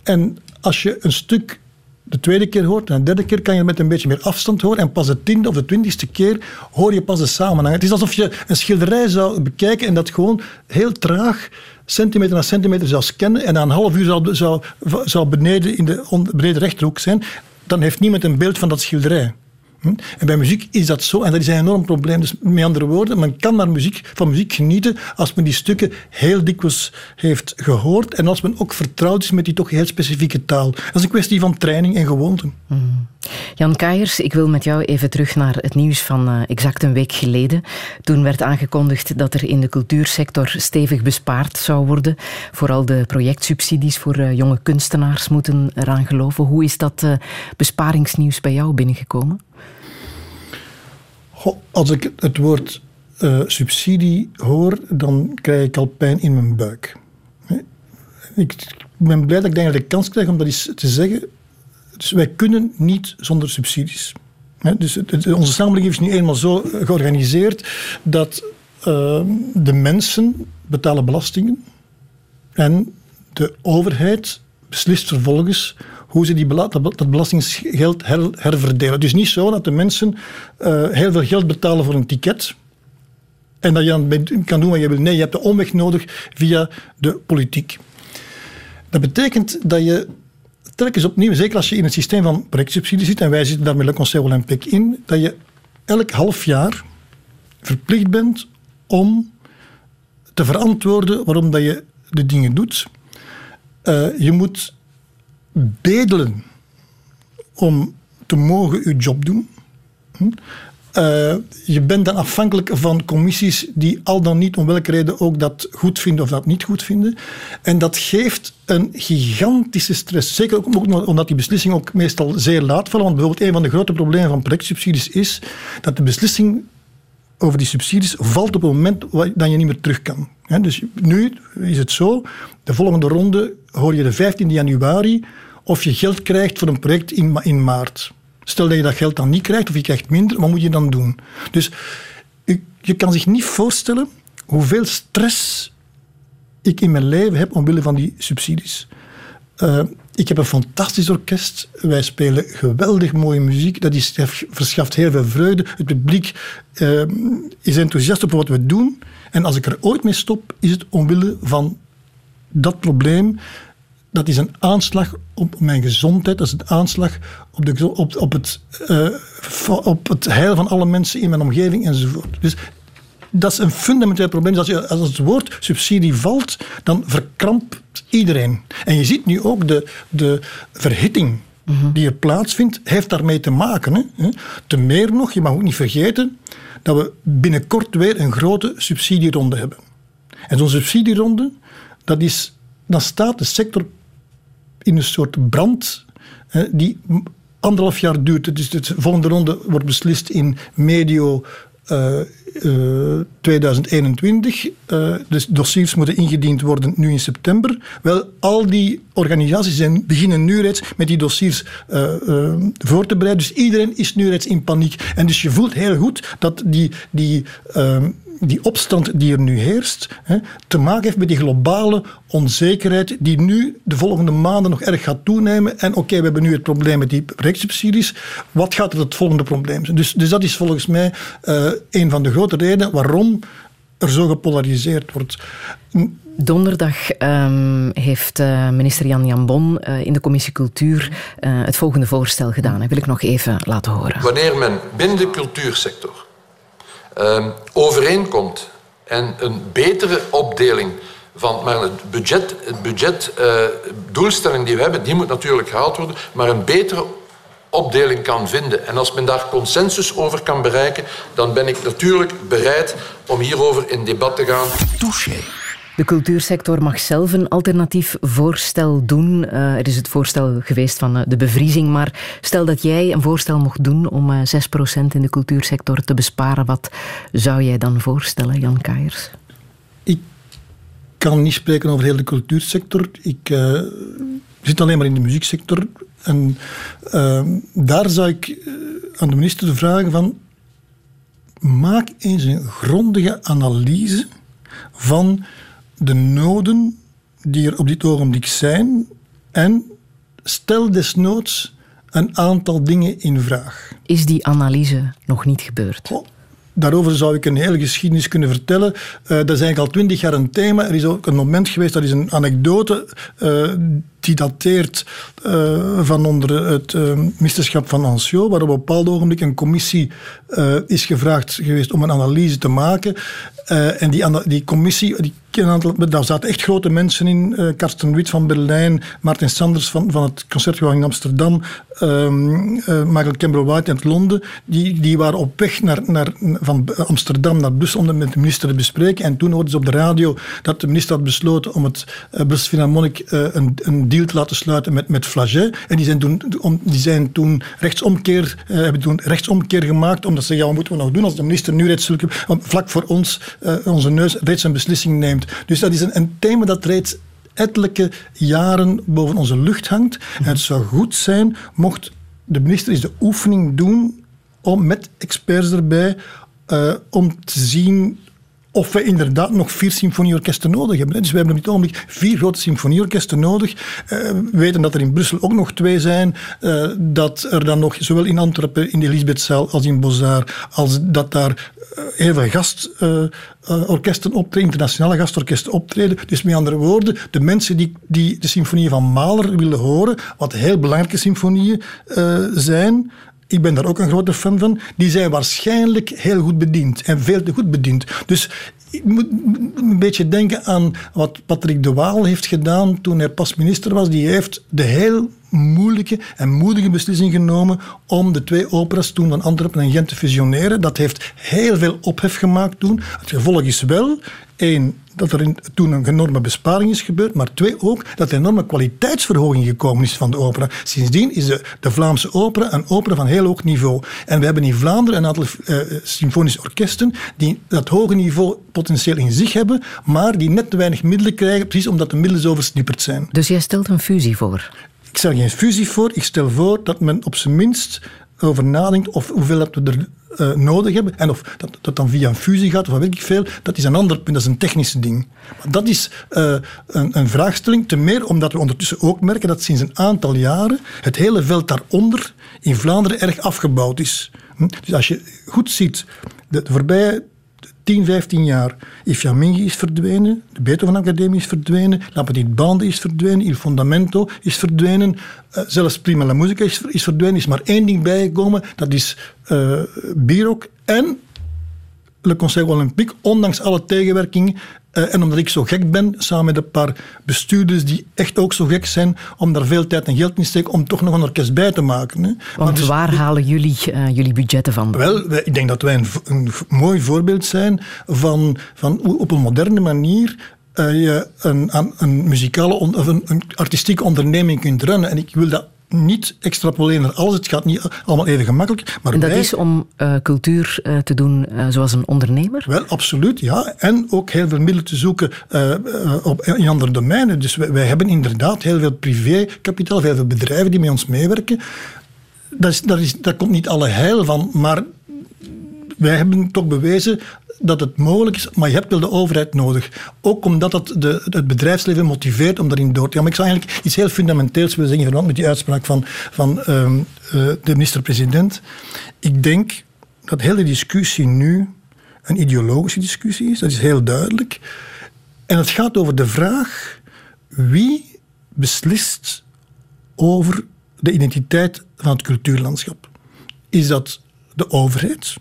S4: En als je een stuk de tweede keer hoort en de derde keer kan je met een beetje meer afstand horen. En pas de tiende of de twintigste keer hoor je pas de samenhang. Het is alsof je een schilderij zou bekijken en dat gewoon heel traag centimeter na centimeter zou scannen en na een half uur zou, zou, beneden in de beneden rechterhoek zijn. Dan heeft niemand een beeld van dat schilderij. Hm? En bij muziek is dat zo en dat is een enorm probleem. Dus met andere woorden, men kan naar muziek, van muziek genieten als men die stukken heel dikwijls heeft gehoord en als men ook vertrouwd is met die toch heel specifieke taal. Dat is een kwestie van training en gewoonten.
S3: Mm. Jan Kaiers, ik wil met jou even terug naar het nieuws van uh, exact een week geleden. Toen werd aangekondigd dat er in de cultuursector stevig bespaard zou worden. Vooral de projectsubsidies voor uh, jonge kunstenaars moeten eraan geloven. Hoe is dat uh, besparingsnieuws bij jou binnengekomen?
S4: Als ik het woord uh, subsidie hoor, dan krijg ik al pijn in mijn buik. Ik ben blij dat ik denk dat ik de kans krijg om dat eens te zeggen. Dus wij kunnen niet zonder subsidies. Dus onze samenleving is nu eenmaal zo georganiseerd dat uh, de mensen betalen belastingen en de overheid beslist vervolgens hoe ze die dat belastingsgeld her, herverdelen. Dus niet zo dat de mensen uh, heel veel geld betalen voor een ticket en dat je dan kan doen wat je wil. Nee, je hebt de omweg nodig via de politiek. Dat betekent dat je telkens opnieuw, zeker als je in het systeem van projectsubsidie zit, en wij zitten daar met Le Conseil Olympique in, dat je elk half jaar verplicht bent om te verantwoorden waarom dat je de dingen doet. Uh, je moet bedelen om te mogen uw job doen. Hm? Uh, je bent dan afhankelijk van commissies die al dan niet om welke reden ook dat goed vinden of dat niet goed vinden. En dat geeft een gigantische stress. Zeker ook omdat die beslissingen ook meestal zeer laat vallen. Want bijvoorbeeld een van de grote problemen van projectsubsidies is dat de beslissing over die subsidies valt op het moment dat je niet meer terug kan. dus nu is het zo, de volgende ronde hoor je de 15 januari of je geld krijgt voor een project in, in maart. Stel dat je dat geld dan niet krijgt of je krijgt minder, wat moet je dan doen? Dus je, kan zich niet voorstellen hoeveel stress ik in mijn leven heb omwille van die subsidies. Uh, ik heb een fantastisch orkest. Wij spelen geweldig mooie muziek. Dat is, verschaft heel veel vreugde. Het publiek uh, is enthousiast op wat we doen. En als ik er ooit mee stop, is het omwille van dat probleem dat is een aanslag op mijn gezondheid. Dat is een aanslag op, de, op, op, het, uh, op het heil van alle mensen in mijn omgeving enzovoort. Dus dat is een fundamenteel probleem. Dus als, je, als het woord subsidie valt, dan verkrampt iedereen. En je ziet nu ook de, de verhitting die er plaatsvindt, heeft daarmee te maken. Hè. Te meer nog, je mag ook niet vergeten dat we binnenkort weer een grote subsidieronde hebben. En zo'n subsidieronde, dat is, dan staat de sector in een soort brand die anderhalf jaar duurt. Dus de volgende ronde wordt beslist in medio uh, uh, 2021. Uh, dus dossiers moeten ingediend worden nu in september. Wel, al die organisaties zijn, beginnen nu reeds met die dossiers voor te bereiden. Dus iedereen is nu reeds in paniek. En dus je voelt heel goed dat die, die die opstand die er nu heerst, hè, te maken heeft met die globale onzekerheid die nu de volgende maanden nog erg gaat toenemen. En oké, we hebben nu het probleem met die projectsubsidies. Wat gaat er het volgende probleem zijn? Dus, dus dat is volgens mij uh, een van de grote redenen waarom er zo gepolariseerd wordt.
S3: Donderdag um, heeft uh, minister Jan Jambon uh, in de commissie Cultuur uh, het volgende voorstel gedaan. Dat wil ik nog even laten horen.
S7: Wanneer men binnen de cultuursector uh, overeenkomt en een betere opdeling van, maar het budget, het budget uh, doelstelling die we hebben, die moet natuurlijk gehaald worden, maar een betere opdeling kan vinden. En als men daar consensus over kan bereiken, dan ben ik natuurlijk bereid om hierover in debat te gaan.
S2: Touché.
S3: De cultuursector mag zelf een alternatief voorstel doen. Uh, er is het voorstel geweest van uh, de bevriezing. Maar stel dat jij een voorstel mocht doen om uh, 6% in de cultuursector te besparen. Wat zou jij dan voorstellen, Jan Kaiers?
S4: Ik kan niet spreken over heel de cultuursector. Ik zit alleen maar in de muzieksector. En daar zou ik aan de minister vragen van... Maak eens een grondige analyse van de noden die er op dit ogenblik zijn en stel desnoods een aantal dingen in vraag.
S3: Is die analyse nog niet gebeurd?
S4: Daarover zou ik een hele geschiedenis kunnen vertellen. Uh, dat is eigenlijk al twintig jaar een thema. Er is ook een moment geweest, dat is een anekdote, uh, die dateert uh, van onder het ministerschap van Ancio, waar op een bepaald ogenblik een commissie is gevraagd geweest om een analyse te maken. en die, die commissie, die daar zaten echt grote mensen in. Karsten Wit van Berlijn, Martin Sanders van, van het Concertgebouw in Amsterdam, uh, Michael Campbell White uit Londen. Die, die waren op weg naar, naar, van Amsterdam naar Brussel om met de minister te bespreken. En toen hoorden ze op de radio dat de minister had besloten om het Brussels Philharmonic een, een te laten sluiten met, met Flaget. En die zijn toen, om, die zijn toen rechtsomkeer, hebben toen rechtsomkeer gemaakt, omdat ze ja, wat moeten we nog doen als de minister nu reeds vlak voor ons, onze neus, reeds een beslissing neemt. Dus dat is een, een thema dat reeds ettelijke jaren boven onze lucht hangt. En het zou goed zijn mocht de minister eens de oefening doen om met experts erbij uh, om te zien of we inderdaad nog vier symfonieorkesten nodig hebben. Dus we hebben op dit ogenblik vier grote symfonieorkesten nodig. Uh, we weten dat er in Brussel ook nog twee zijn. Uh, dat er dan nog, zowel in Antwerpen, in de Elisabethzaal als in Bozar, als dat daar uh, heel veel gastorkesten optreden, internationale gastorkesten optreden. Dus met andere woorden, de mensen die, die de symfonieën van Mahler willen horen, wat heel belangrijke symfonieën zijn, ik ben daar ook een grote fan van, die zijn waarschijnlijk heel goed bediend en veel te goed bediend. Dus ik moet een beetje denken aan wat Patrick de Waal heeft gedaan toen hij pas minister was. Die heeft de heel moeilijke en moedige beslissing genomen om de twee operas toen van Antwerpen en Gent te fusioneren. Dat heeft heel veel ophef gemaakt toen. Het gevolg is wel, één, dat er in, toen een enorme besparing is gebeurd, maar twee ook dat er een enorme kwaliteitsverhoging gekomen is van de opera. Sindsdien is de, de Vlaamse opera een opera van heel hoog niveau. En we hebben in Vlaanderen een aantal uh, symfonische orkesten die dat hoge niveau potentieel in zich hebben, maar die net te weinig middelen krijgen, precies omdat de middelen zo versnipperd zijn.
S3: Dus jij stelt een fusie voor?
S4: Ik stel geen fusie voor, ik stel voor dat men op zijn minst over nadenkt of hoeveel dat we er uh, nodig hebben. En of dat, dan via een fusie gaat of wat weet ik veel, dat is een ander punt, dat is een technisch ding. Maar dat is uh, een, een, vraagstelling, te meer omdat we ondertussen ook merken dat sinds een aantal jaren het hele veld daaronder in Vlaanderen erg afgebouwd is. Hm? Dus als je goed ziet, de, de voorbije 10, 15 jaar. Ifja Mingi is verdwenen, de Beethoven Academie is verdwenen, La Petite Bande is verdwenen, Il Fondamento is verdwenen, uh, zelfs Prima la Musica is, is verdwenen. is maar één ding bijgekomen, dat is uh, Bierok en Le Conseil Olympique, ondanks alle tegenwerkingen. Uh, en omdat ik zo gek ben, samen met een paar bestuurders die echt ook zo gek zijn, om daar veel tijd en geld in te steken om toch nog een orkest bij te maken. Hè.
S3: Want dus, waar halen jullie uh, jullie budgetten van?
S4: Wel, wij, ik denk dat wij een, een, mooi voorbeeld zijn van, van hoe op een moderne manier uh, je een, een, een muzikale of een, een artistieke onderneming kunt runnen. En ik wil dat niet extrapoleren naar alles. Het gaat niet allemaal even gemakkelijk. Maar
S3: en dat
S4: wij...
S3: is om uh, cultuur uh, te doen uh, zoals een ondernemer?
S4: Wel, absoluut, ja. En ook heel veel middelen te zoeken op, in andere domeinen. Dus wij, wij, hebben inderdaad heel veel privékapitaal, heel veel bedrijven die met ons meewerken. Dat is, dat is, daar komt niet alle heil van, maar wij hebben toch bewezen dat het mogelijk is, maar je hebt wel de overheid nodig. Ook omdat dat de, het bedrijfsleven motiveert om daarin door te gaan. Maar ik zou eigenlijk iets heel fundamenteels willen zeggen in verband met die uitspraak van, van uh, de minister-president. Ik denk dat hele discussie nu een ideologische discussie is. Dat is heel duidelijk. En het gaat over de vraag wie beslist over de identiteit van het cultuurlandschap. Is dat de overheid?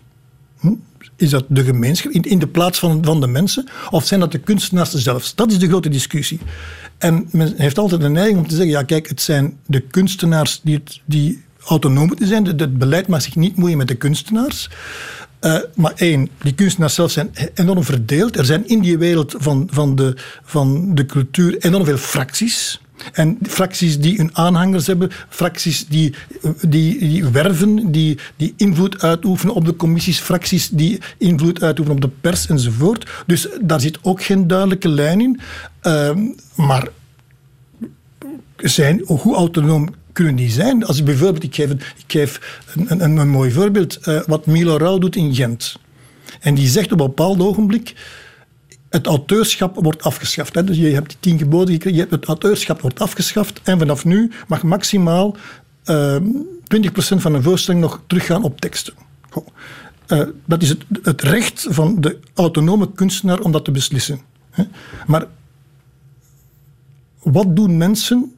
S4: Hm? Is dat de gemeenschap in, in de plaats van, van de mensen? Of zijn dat de kunstenaars zelf? Dat is de grote discussie. En men heeft altijd de neiging om te zeggen: ja, kijk, het zijn de kunstenaars die, die autonoom moeten zijn. Het beleid mag zich niet moeien met de kunstenaars. Uh, maar één, die kunstenaars zelf zijn enorm verdeeld. Er zijn in die wereld van, van, de, van de cultuur enorm veel fracties. En fracties die hun aanhangers hebben, fracties die, die, die werven, die, die invloed uitoefenen op de commissies, fracties die invloed uitoefenen op de pers enzovoort. Dus daar zit ook geen duidelijke lijn in. Uh, maar zijn, hoe autonoom kunnen die zijn? Als ik bijvoorbeeld, ik geef, ik geef een, een, mooi voorbeeld, uh, wat Milo Rauw doet in Gent. En die zegt op een bepaald ogenblik het auteurschap wordt afgeschaft. Dus je hebt die tien geboden gekregen, het auteurschap wordt afgeschaft en vanaf nu mag maximaal uh, 20% van een voorstelling nog teruggaan op teksten. Uh, dat is het, het, recht van de autonome kunstenaar om dat te beslissen. Hè? Maar wat doen mensen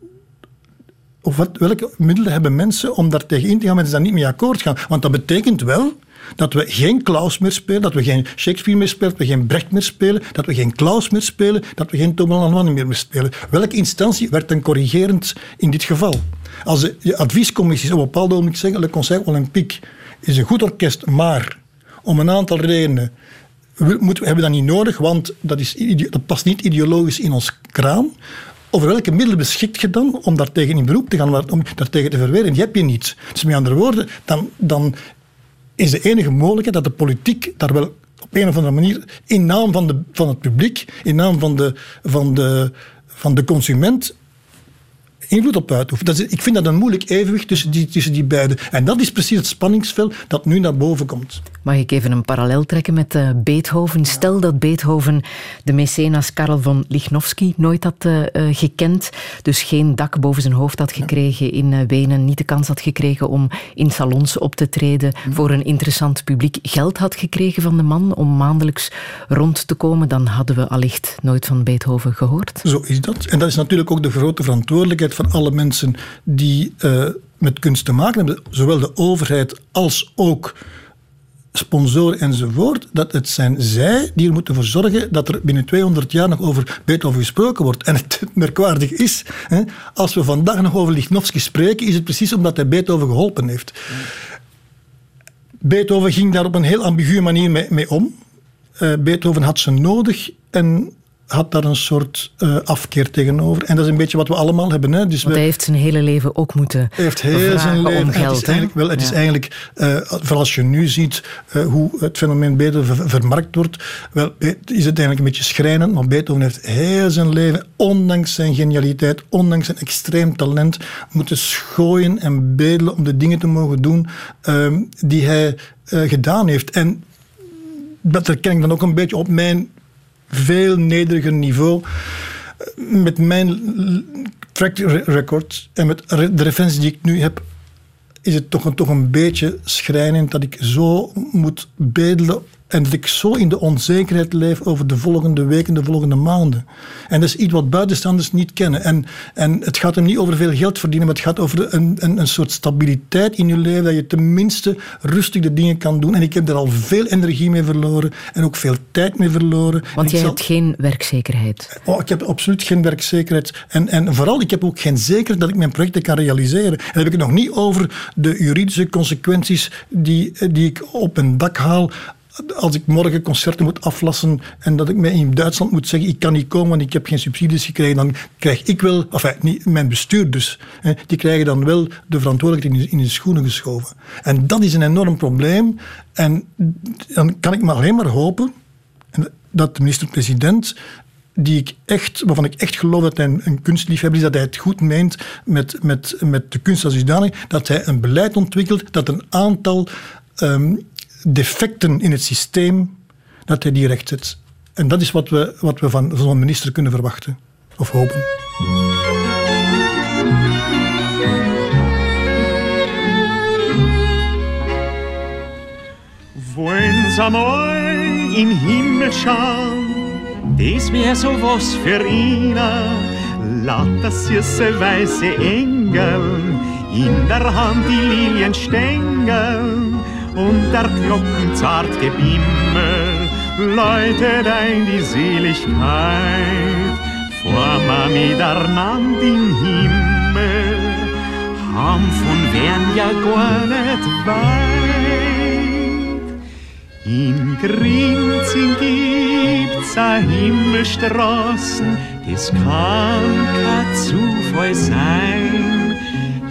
S4: of wat, welke middelen hebben mensen om daar tegen in te gaan met ze daar niet mee akkoord gaan? Want dat betekent wel dat we geen Klaus meer spelen, dat we geen Shakespeare meer spelen, dat we geen Brecht meer spelen, dat we geen Klaus meer spelen, dat we geen Thomas meer, meer spelen. Welke instantie werd dan corrigerend in dit geval? Als de adviescommissies op een bepaald moment zeggen, Le Conseil Olympique is een goed orkest, maar om een aantal redenen moeten we hebben dat niet nodig, want dat, is, dat past niet ideologisch in ons kraan. Over welke middelen beschikt je dan om daartegen in beroep te gaan, om daartegen te verweren? Die heb je niet. Dus met andere woorden, dan, dan is de enige mogelijkheid dat de politiek daar wel op een of andere manier in naam van, de, van het publiek, in naam van de, van de, van de consument invloed op uitoefent. Dat is, ik vind dat een moeilijk evenwicht tussen die, tussen die beiden. En dat is precies het spanningsveld dat nu naar boven komt.
S3: Mag ik even een parallel trekken met uh, Beethoven? Stel dat Beethoven de mecenas Karel von Lichnowsky nooit had uh, gekend, dus geen dak boven zijn hoofd had gekregen in Wenen, niet de kans had gekregen om in salons op te treden hm. voor een interessant publiek, geld had gekregen van de man om maandelijks rond te komen, dan hadden we allicht nooit van Beethoven gehoord.
S4: Zo is dat. En dat is natuurlijk ook de grote verantwoordelijkheid van alle mensen die met kunst te maken hebben, zowel de overheid als ook sponsoren enzovoort, dat het zijn zij die er moeten voor zorgen dat er binnen 200 jaar nog over Beethoven gesproken wordt. En het merkwaardig is, hè, als we vandaag nog over Lichnowsky spreken, is het precies omdat hij Beethoven geholpen heeft. Beethoven ging daar op een heel ambiguë manier mee, om. Uh, Beethoven had ze nodig en had daar een soort uh, afkeer tegenover. En dat is een beetje wat we allemaal hebben. Hè.
S3: Dus Want hij heeft zijn hele leven ook moeten hij heeft heel zijn leven, om geld.
S4: Het is eigenlijk, wel, het is eigenlijk uh, vooral als je nu ziet uh, hoe het fenomeen Beethoven vermarkt wordt, wel, is het eigenlijk een beetje schrijnend, maar Beethoven heeft heel zijn leven, ondanks zijn genialiteit, ondanks zijn extreem talent, moeten schooien en bedelen om de dingen te mogen doen ehm, die hij gedaan heeft. En dat herken ik dan ook een beetje op mijn veel nederiger niveau. Met mijn track record en met de referenties die ik nu heb, is het toch een, toch een beetje schrijnend dat ik zo moet bedelen en dat ik zo in de onzekerheid leef over de volgende weken, de volgende maanden. En dat is iets wat buitenstaanders niet kennen. En, en het gaat hem niet over veel geld verdienen, maar het gaat over een, een, een soort stabiliteit in je leven, dat je tenminste rustig de dingen kan doen. En ik heb daar al veel energie mee verloren en ook veel tijd mee verloren.
S3: Want jij hebt geen werkzekerheid.
S4: Oh, ik heb absoluut geen werkzekerheid. En, en vooral, ik heb ook geen zekerheid dat ik mijn projecten kan realiseren. En dan heb ik het nog niet over de juridische consequenties die, die ik op een dak haal als ik morgen concerten moet aflassen en dat ik mij in Duitsland moet zeggen, ik kan niet komen, want ik heb geen subsidies gekregen, dan krijg ik wel, enfin, niet mijn bestuur dus, hè, die krijgen dan wel de verantwoordelijkheid in, in de schoenen geschoven. En dat is een enorm probleem. En dan kan ik maar alleen maar hopen dat de minister-president die ik echt, waarvan ik echt geloof dat hij een, kunstliefhebber is, dat hij het goed meent met, met, met de kunst als zodanig, dat hij een beleid ontwikkelt dat een aantal um, defecten in het systeem, dat hij die rechtzet. En dat is wat we, wat we van zo'n minister kunnen verwachten. Of hopen.
S8: Woens amoi in Himmel schauen, dies wär so was für Ina. Lauter süße weiße Engel, in der Hand die Lilienstängel und der Glocken zart Gebimmel läutet ein die Seligkeit. Vor Mami der Nand im Himmel ham von wern ja gar nicht weit. In Grinzing gibt's a Himmelstraßen das kann kein Zufall sein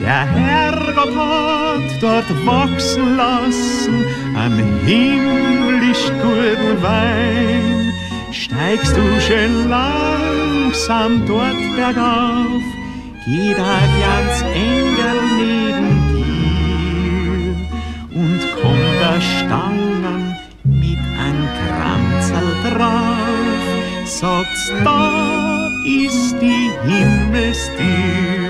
S8: der Herrgott hat dort wachsen lassen an himmlisch guten Wein. Steigst du schön langsam dort bergauf, geht ein ganz Engel neben dir und kommt der Stangen mit ein Kranzl drauf, sagt's, da ist die Himmelstür.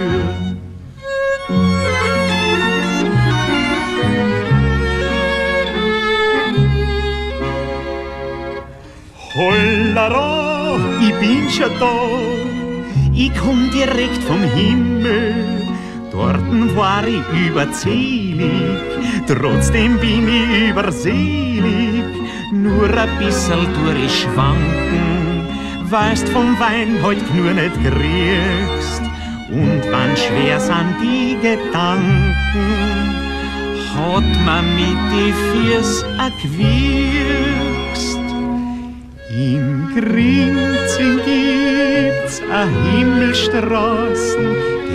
S8: Hollera, ich bin schon da. Ich komm direkt vom Himmel. Dorten war ich überzählig, trotzdem bin ich überselig. Nur ein bisschen schwanken, weißt vom Wein heut nur nicht kriegst. Und wann schwer sind die Gedanken, hat man mit die Fürs erquickst. In Grinzing gibt's a Himmelstraßen,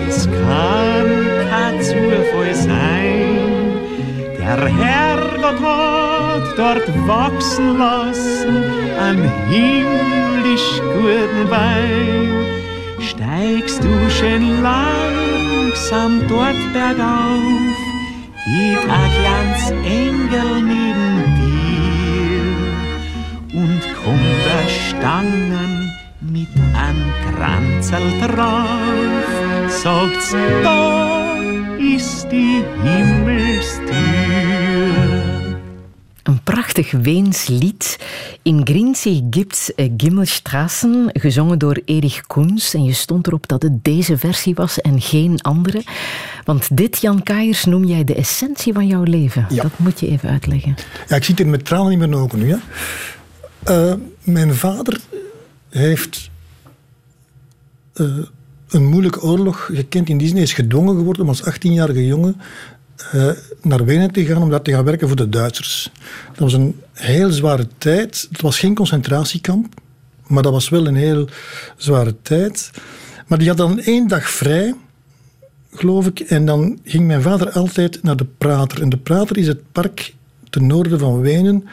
S8: das kann kein Zufall sein. Der Herrgott hat dort wachsen lassen, am himmlisch guten Wein. Steigst du schön langsam dort bergauf, geht a ganz Engel Stangen mit an Kranzel drauf, sagt's, da ist die Himmelstür.
S3: Een prachtig Weens lied. In Grinzee gibt's eh, Gimmelstrassen, gezongen door Erich Koens. En je stond erop dat het deze versie was en geen andere. Want dit, Jan Kaiers, noem jij de essentie van jouw leven.
S4: Ja.
S3: Dat moet je even uitleggen.
S4: Ja, ik zit hier met tranen in mijn ogen nu. Hè. Eh, mijn vader heeft eh, een moeilijke oorlog gekend. In die zin is gedwongen geworden om als 18-jarige jongen eh, naar Wenen te gaan om daar te gaan werken voor de Duitsers. Dat was een heel zware tijd. Het was geen concentratiekamp, maar dat was wel een heel zware tijd. Maar die had dan één dag vrij, geloof ik, en dan ging mijn vader altijd naar de Prater. En de Prater is het park ten noorden van Wenen.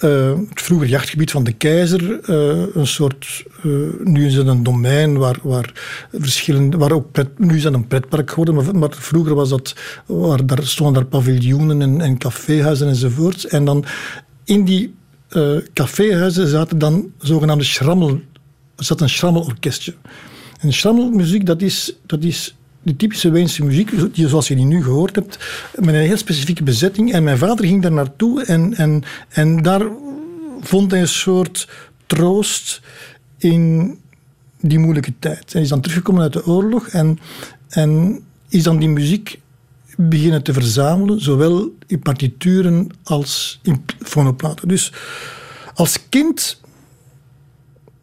S4: Eh, het vroeger jachtgebied van de keizer. eh, een soort, eh, nu is het een domein waar, waar verschillende, waar ook nu is dat een pretpark geworden, maar, maar vroeger was dat, waar, daar stonden daar paviljoenen en, en caféhuizen enzovoorts. En dan in die caféhuizen zaten dan zogenaamde schrammel, zat een schrammelorkestje. En schrammelmuziek, dat is, dat is de typische Weense muziek, zoals je die nu gehoord hebt, met een heel specifieke bezetting. En mijn vader ging daar naartoe en, en, en daar vond hij een soort troost in die moeilijke tijd. Hij is dan teruggekomen uit de oorlog en, en is dan die muziek beginnen te verzamelen, zowel in partituren als in fonoplaten. Dus als kind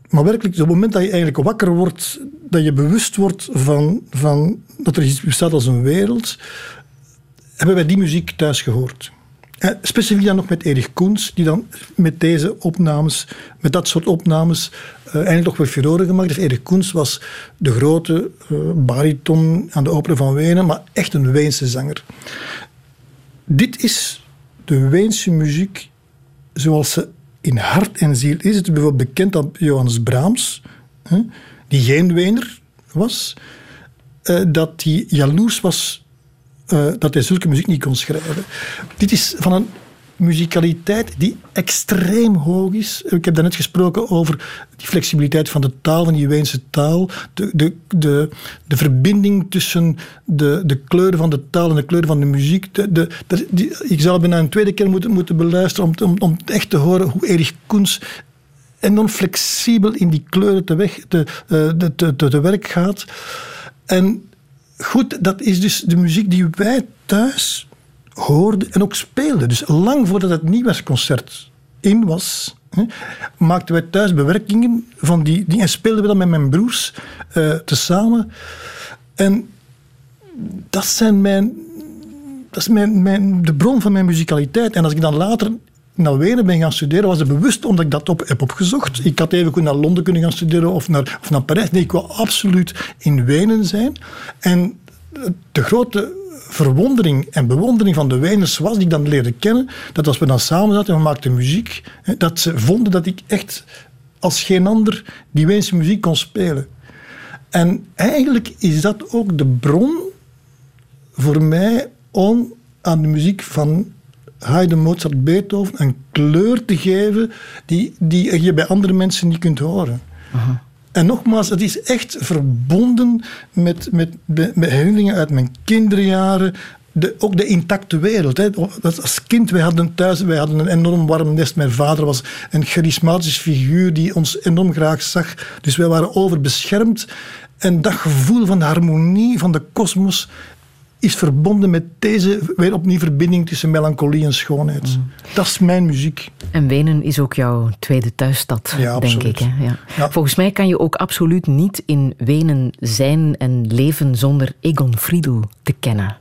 S4: maar werkelijk, op het moment dat je eigenlijk wakker wordt, dat je bewust wordt van, van dat er iets bestaat als een wereld, hebben wij die muziek thuis gehoord. En specifiek dan nog met Erich Koens, die dan met deze opnames, met dat soort opnames, eh, eigenlijk toch weer gemaakt. Erich Koens was de grote eh, bariton aan de opera van Wenen, maar echt een Weense zanger. Dit is de Weense muziek zoals ze in hart en ziel is. Het bijvoorbeeld bekend dat Johannes Brahms, hè, die geen Wener was, eh, dat hij jaloers was eh, dat hij zulke muziek niet kon schrijven. Dit is van een muzikaliteit die extreem hoog is. Ik heb daarnet gesproken over die flexibiliteit van de taal, van die Weense taal. De, de, de, de verbinding tussen de, de kleuren van de taal en de kleuren van de muziek. De, ik zou bijna een tweede keer moeten, moeten beluisteren om, om, om echt te horen hoe Erich Koens enorm flexibel in die kleuren te, weg, eh, te, te, te werk gaat. En goed, dat is dus de muziek die wij thuis hoorden en ook speelden. Dus lang voordat het nieuwjaarsconcert in was, hè, maakten wij thuis bewerkingen van die, die en speelden we dat met mijn broers eh tezamen. En dat zijn mijn dat is mijn, mijn, de bron van mijn muzikaliteit. En als ik dan later naar Wenen ben gaan studeren, was het bewust omdat ik dat op, heb opgezocht. Ik had even naar Londen kunnen gaan studeren of naar, of naar Parijs. Nee, ik wou absoluut in Wenen zijn. En de grote verwondering en bewondering van de Weners was, die ik dan leerde kennen, dat als we dan samen zaten en we maakten muziek, dat ze vonden dat ik echt als geen ander die Weense muziek kon spelen. En eigenlijk is dat ook de bron voor mij om aan de muziek van Haydn, Mozart, Beethoven een kleur te geven die, die je bij andere mensen niet kunt horen. En nogmaals, het is echt verbonden met, met, herinneringen uit mijn kinderjaren. de, ook de intacte wereld. Hè. Als kind, wij hadden thuis wij hadden een enorm warm nest. Mijn vader was een charismatische figuur die ons enorm graag zag. Dus wij waren overbeschermd. En dat gevoel van de harmonie van de kosmos is verbonden met deze weer opnieuw verbinding tussen melancholie en schoonheid. Mm. Dat is mijn muziek.
S3: En Wenen is ook jouw tweede thuisstad, denk ik. Hè? Ja. Volgens mij kan je ook absoluut niet in Wenen zijn en leven zonder Egon Friedel te kennen.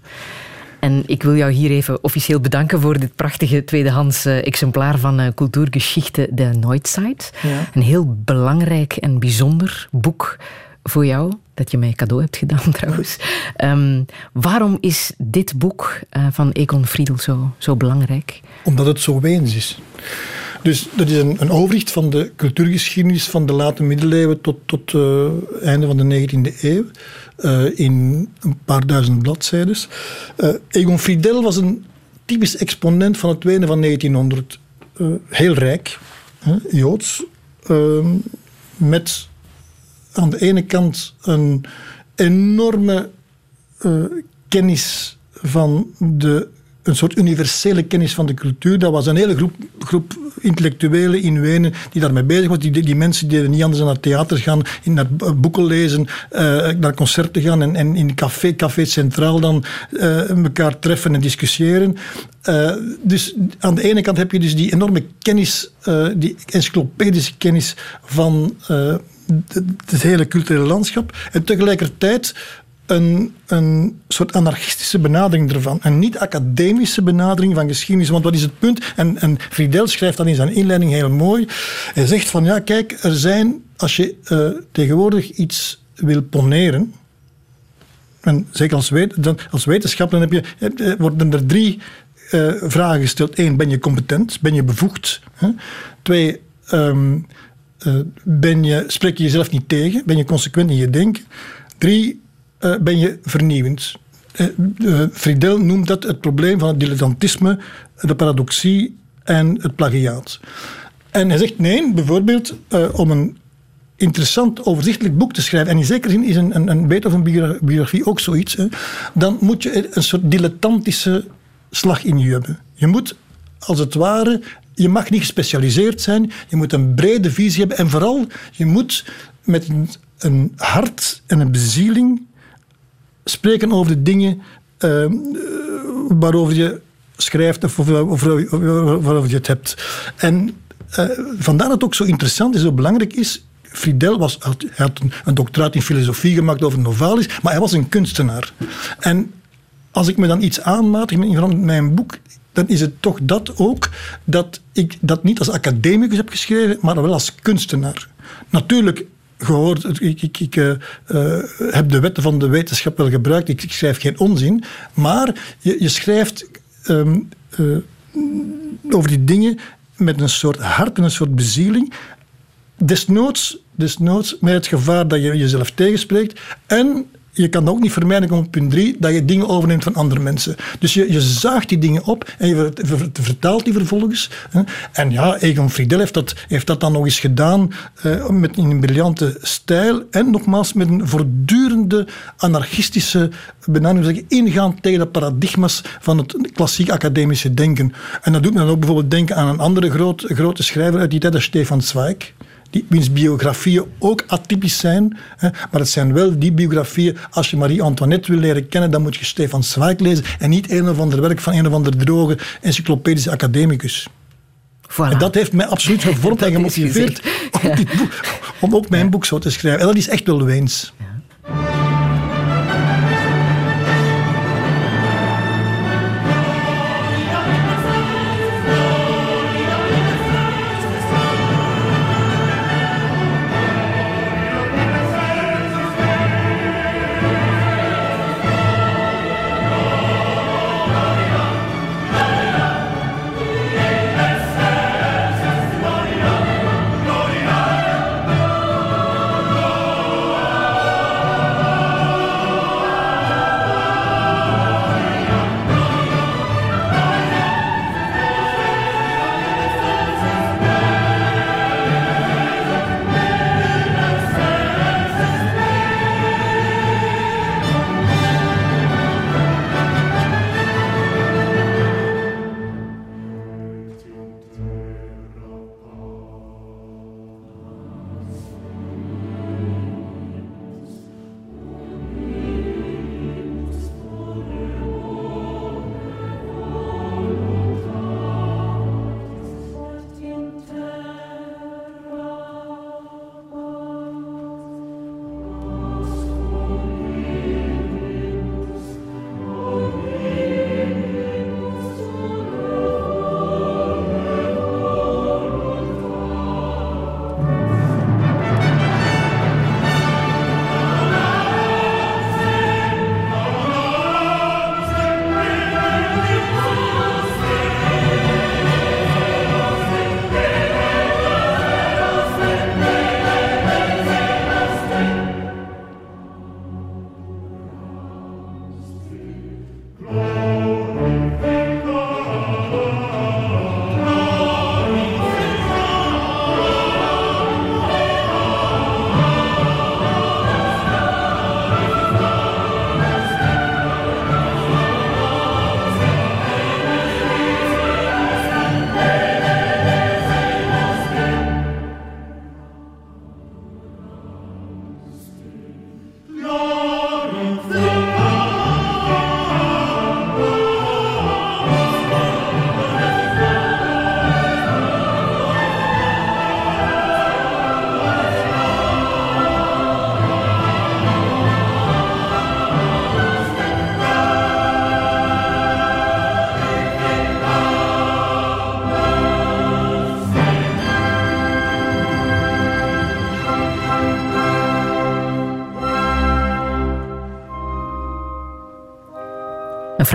S3: En ik wil jou hier even officieel bedanken voor dit prachtige tweedehands eh, exemplaar van uh, Cultuurgeschichte de Neuzeit. Ja. Een heel belangrijk en bijzonder boek voor jou, dat je mij cadeau hebt gedaan trouwens. Um, waarom is dit boek uh, van Egon Friedel zo, zo belangrijk?
S4: Omdat het zo weens is. Dus dat is een, een overzicht van de cultuurgeschiedenis van de late middeleeuwen tot, tot uh, einde van de 19e eeuw. Uh, in een paar duizend bladzijden. Uh, Egon Friedel was een typisch exponent van het Wenen van 1900. heel rijk, Joods, ehm, met aan de ene kant een enorme uh, kennis van de een soort universele kennis van de cultuur. Dat was een hele groep, groep intellectuelen in Wenen die daarmee bezig was. Die, die mensen deden niet anders dan naar theater gaan, naar boeken lezen, uh, naar concerten gaan en, in café, café Centraal dan uh, elkaar treffen en discussiëren. Dus aan de ene kant heb je dus die enorme kennis, die encyclopedische kennis van het hele culturele landschap. En tegelijkertijd een, een soort anarchistische benadering ervan. Een niet-academische benadering van geschiedenis. Want wat is het punt? En, en Friedel schrijft dat in zijn inleiding heel mooi. Hij zegt van ja, kijk, er zijn, als je uh, tegenwoordig iets wil poneren. En zeker als, wet, dan, als wetenschapper dan heb je, eh, worden er drie vragen gesteld. Eén, ben je competent? Ben je bevoegd? Twee, uh, ben je, spreek je jezelf niet tegen? Ben je consequent in je denken? Drie, uh, ben je vernieuwend? Uh, Friedel noemt dat het probleem van het dilettantisme, de paradoxie en het plagiaat. En hij zegt nee, bijvoorbeeld om een interessant, overzichtelijk boek te schrijven, en in zekere zin is een, een, een Beethoven-biografie ook zoiets, dan moet je een soort dilettantische slag in je hebben. Je moet als het ware je mag niet gespecialiseerd zijn. Je moet een brede visie hebben. En vooral, je moet met een, een hart en een bezieling spreken over de dingen uh, waarover je schrijft of, waarover je het hebt. En uh, vandaar dat het ook zo interessant is, zo belangrijk is. Friedel was, had, had een, een doctoraat in filosofie gemaakt over Novalis, maar hij was een kunstenaar. En als ik me dan iets aanmatig in mijn boek, dan is het toch dat ook, dat ik dat niet als academicus heb geschreven, maar wel als kunstenaar. Natuurlijk gehoord, ik, ik, ik uh, heb de wetten van de wetenschap wel gebruikt, ik, ik schrijf geen onzin, maar je, je schrijft um, uh, over die dingen met een soort hart en een soort bezieling. Desnoods, desnoods met het gevaar dat je jezelf tegenspreekt en je kan ook niet vermijden op punt drie dat je dingen overneemt van andere mensen. Dus je, je zaagt die dingen op en je vertaalt die vervolgens. En ja, Egon Friedel heeft dat, heeft dat dan nog eens gedaan uh, met in een briljante stijl en nogmaals met een voortdurende anarchistische benadering, ingaan tegen de paradigma's van het klassiek academische denken. En dat doet me dan ook bijvoorbeeld denken aan een andere groot, grote schrijver uit die tijd, Stefan Zweig die, wiens biografieën ook atypisch zijn. Hè, maar het zijn wel die biografieën. Als je Marie-Antoinette wil leren kennen, dan moet je Stefan Zweig lezen en niet een of ander werk van een of ander droge encyclopedische academicus. Voilà. En dat heeft mij absoluut gevormd en gemotiveerd om, boek, om, ook mijn boek zo te schrijven. En dat is echt wel Weens.
S3: Een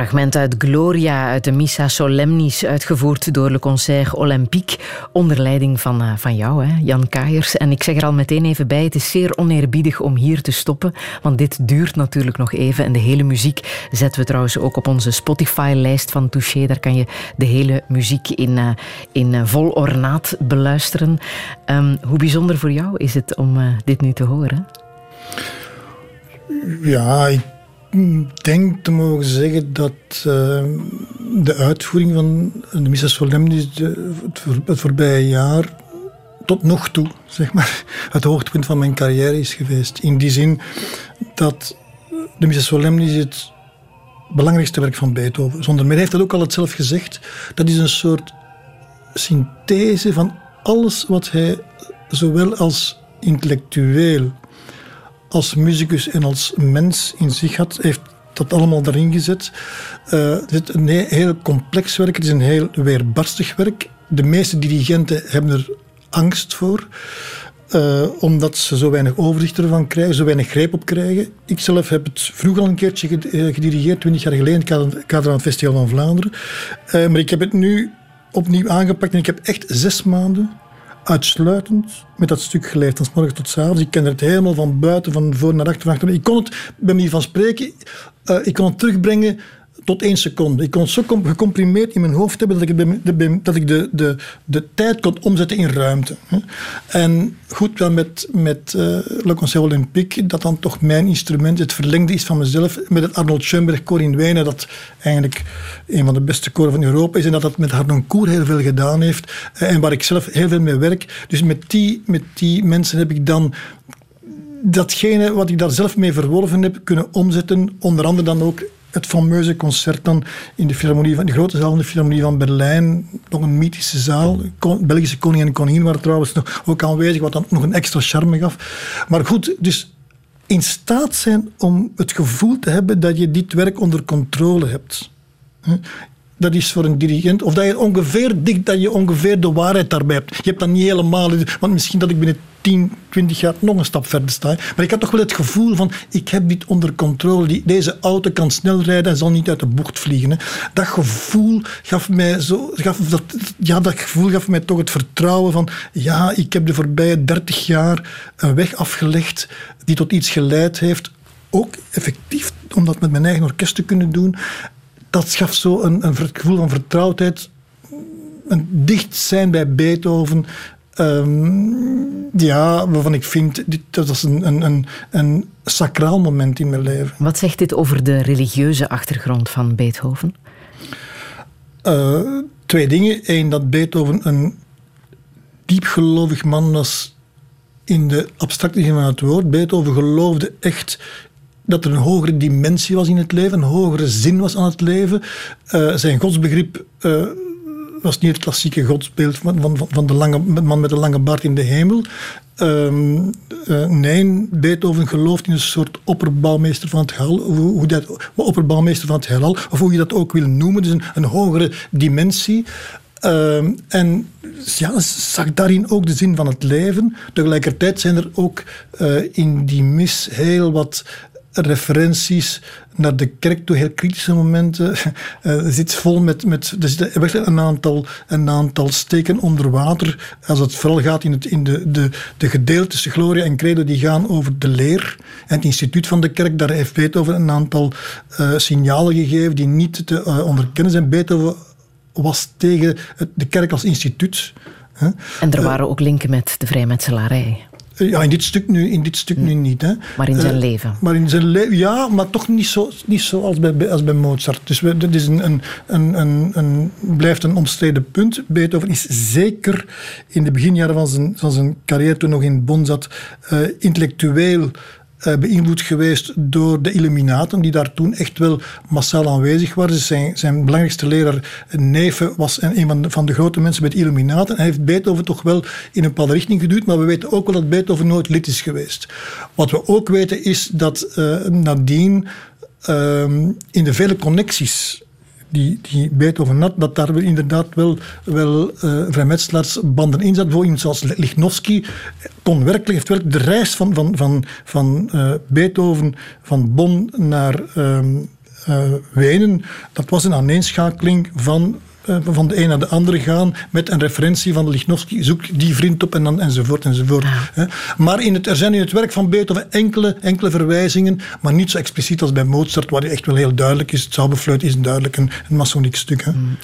S3: fragment uit Gloria uit de Missa Solemnis, uitgevoerd door Le Concert Olympique, onder leiding van, uh, van jou, hè, Jan Kaiers. En ik zeg er al meteen even bij, het is zeer oneerbiedig om hier te stoppen, want dit duurt natuurlijk nog even. En de hele muziek zetten we trouwens ook op onze Spotify-lijst van Touché. Daar kan je de hele muziek in, uh, in uh, vol ornaat beluisteren. Um, hoe bijzonder voor jou is het om dit nu te horen?
S4: Ja, ik denk te mogen zeggen dat uh, de uitvoering van de Missa Solemnis de, het, het, voorbije jaar tot nog toe zeg maar, het hoogtepunt van mijn carrière is geweest. In die zin dat de Missa Solemnis het belangrijkste werk van Beethoven. Zonder meer heeft dat ook al het zelf gezegd. Dat is een soort synthese van alles wat hij zowel als intellectueel als muzikus en als mens in zich had, heeft dat allemaal daarin gezet. Uh, het is een heel complex werk, het is een heel weerbarstig werk. De meeste dirigenten hebben er angst voor. Uh, omdat ze zo weinig overzicht ervan krijgen, zo weinig greep op krijgen. Ik zelf heb het vroeger al een keertje eh, gedirigeerd, twintig jaar geleden, in het kader van het Festival van Vlaanderen. Maar ik heb het nu opnieuw aangepakt en ik heb echt zes maanden uitsluitend met dat stuk geleefd, van s morgens tot s avonds. Ik kende het helemaal van buiten, van voor naar achter, van achter. Ik kon het, bij manier van spreken, uh, ik kon het terugbrengen tot één seconde. Ik kon zo gecomprimeerd in mijn hoofd hebben dat ik, de, dat ik de, de, de tijd kon omzetten in ruimte. En goed, wel met, met uh, Le Concert Olympique, dat dan toch mijn instrument, het verlengde is van mezelf, met het Arnold Schoenberg koor in Wenen, dat eigenlijk een van de beste koren van Europa is, en dat dat met Harnoncourt heel veel gedaan heeft, eh, en waar ik zelf heel veel mee werk. Dus met die, met die mensen heb ik dan datgene wat ik daar zelf mee verworven heb, kunnen omzetten, onder andere dan ook het fameuze concert dan in de, filharmonie van, de grote zaal van de Philharmonie van Berlijn. Nog een mythische zaal. Belgische koning en koningin waren trouwens nog ook aanwezig, wat dan nog een extra charme gaf. Maar goed, dus in staat zijn om het gevoel te hebben dat je dit werk onder controle hebt. Dat is voor een dirigent, of dat je ongeveer dat je ongeveer de waarheid daarbij hebt. Je hebt dat niet helemaal, want misschien dat ik binnen 10, 20 jaar nog een stap verder sta. Maar ik had toch wel het gevoel van, ik heb dit onder controle. deze auto kan snel rijden en zal niet uit de bocht vliegen. Dat gevoel gaf mij zo, gaf dat, ja, dat gevoel gaf mij toch het vertrouwen van, ja, ik heb de voorbije 30 jaar een weg afgelegd die tot iets geleid heeft. Ook effectief, om dat met mijn eigen orkest te kunnen doen. Dat gaf zo een, een gevoel van vertrouwdheid een dicht zijn bij Beethoven, Um, ja, waarvan ik vind, dit, dat is een, een, een, een sacraal moment in mijn leven.
S3: Wat zegt dit over de religieuze achtergrond van Beethoven?
S4: Uh, twee dingen. Eén, dat Beethoven een diepgelovig man was in de abstracte zin van het woord. Beethoven geloofde echt dat er een hogere dimensie was in het leven, een hogere zin was aan het leven. Uh, zijn godsbegrip uh, was niet het klassieke godsbeeld van, van, van de lange, man met de lange baard in de hemel. Um, uh, nee, Beethoven gelooft in een soort opperbouwmeester van het heelal, hoe, opperbouwmeester van het heelal, of hoe je dat ook wil noemen, dus een, hogere dimensie. Um, en ja, zag daarin ook de zin van het leven. Tegelijkertijd zijn er ook in die mis heel wat referenties naar de kerk toe, heel kritische momenten. Uh, zit vol met, met er zitten een aantal, een aantal steken onder water. Als het vooral gaat in, het, in de, de, de gedeeltes, Gloria en Credo, die gaan over de leer. En het instituut van de kerk, daar heeft Beethoven een aantal uh, signalen gegeven die niet te uh, onderkennen zijn. Beethoven was tegen de kerk als instituut.
S3: En er waren ook linken met de vrijmetselarij.
S4: Ja, in dit stuk nu, in dit stuk nu niet. Hè.
S3: Maar in zijn uh, leven.
S4: Maar in zijn leven, ja, maar toch niet zo, niet zo als, bij, als bij Mozart. Dus we, dat is een, een, een, een, blijft een omstreden punt. Beethoven is zeker in de beginjaren van zijn, van zijn carrière, toen nog in Bonn zat, uh, intellectueel uh, beïnvloed geweest door de Illuminaten, die daar toen echt wel massaal aanwezig waren. Zijn, zijn belangrijkste leraar, Neven, was een van de, van de grote mensen met Illuminaten. Hij heeft Beethoven toch wel in een bepaalde richting geduwd, maar we weten ook wel dat Beethoven nooit lid is geweest. Wat we ook weten is dat uh, nadien uh, in de vele connecties die, die Beethoven had, dat daar inderdaad wel, wel uh, vrijmetselaarsbanden in zat. Voor iemand zoals Lichnowsky kon werkelijk, de reis van, van, van, van uh, Beethoven van Bonn naar, um, Wenen, dat was een aaneenschakeling van van de een naar de andere gaan met een referentie van Lichnowsky, zoek die vriend op en dan, enzovoort enzovoort. Ja. Maar in het, er zijn in het werk van Beethoven enkele, enkele verwijzingen, maar niet zo expliciet als bij Mozart, waar die echt wel heel duidelijk is. Het Zauberfluit is duidelijk een, een masoniek stuk. Hè. Mm.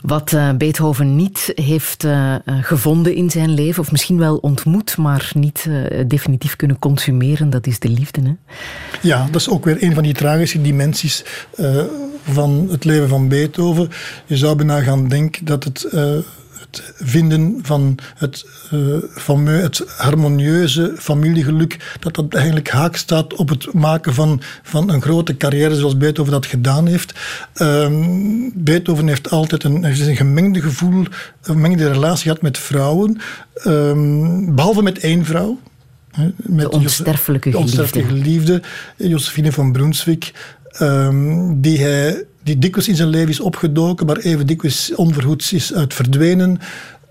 S3: Wat uh, Beethoven niet heeft uh, gevonden in zijn leven, of misschien wel ontmoet, maar niet definitief kunnen consumeren, dat is de liefde. Hè?
S4: Ja, dat is ook weer een van die tragische dimensies van het leven van Beethoven. Je zou bijna gaan denken dat het, uh, het vinden van het, uh, het harmonieuze familiegeluk, dat dat eigenlijk haak staat op het maken van, van een grote carrière zoals Beethoven dat gedaan heeft. Uh, Beethoven heeft altijd een, heeft een gemengde gevoel, een gemengde relatie gehad met vrouwen, ehm, behalve met één vrouw.
S3: Met de onsterfelijke.
S4: De onsterfelijke geliefde, Josephine van Brunswick. Um, die hij die dikwijls in zijn leven is opgedoken, maar even dikwijls onverhoeds is uit verdwenen.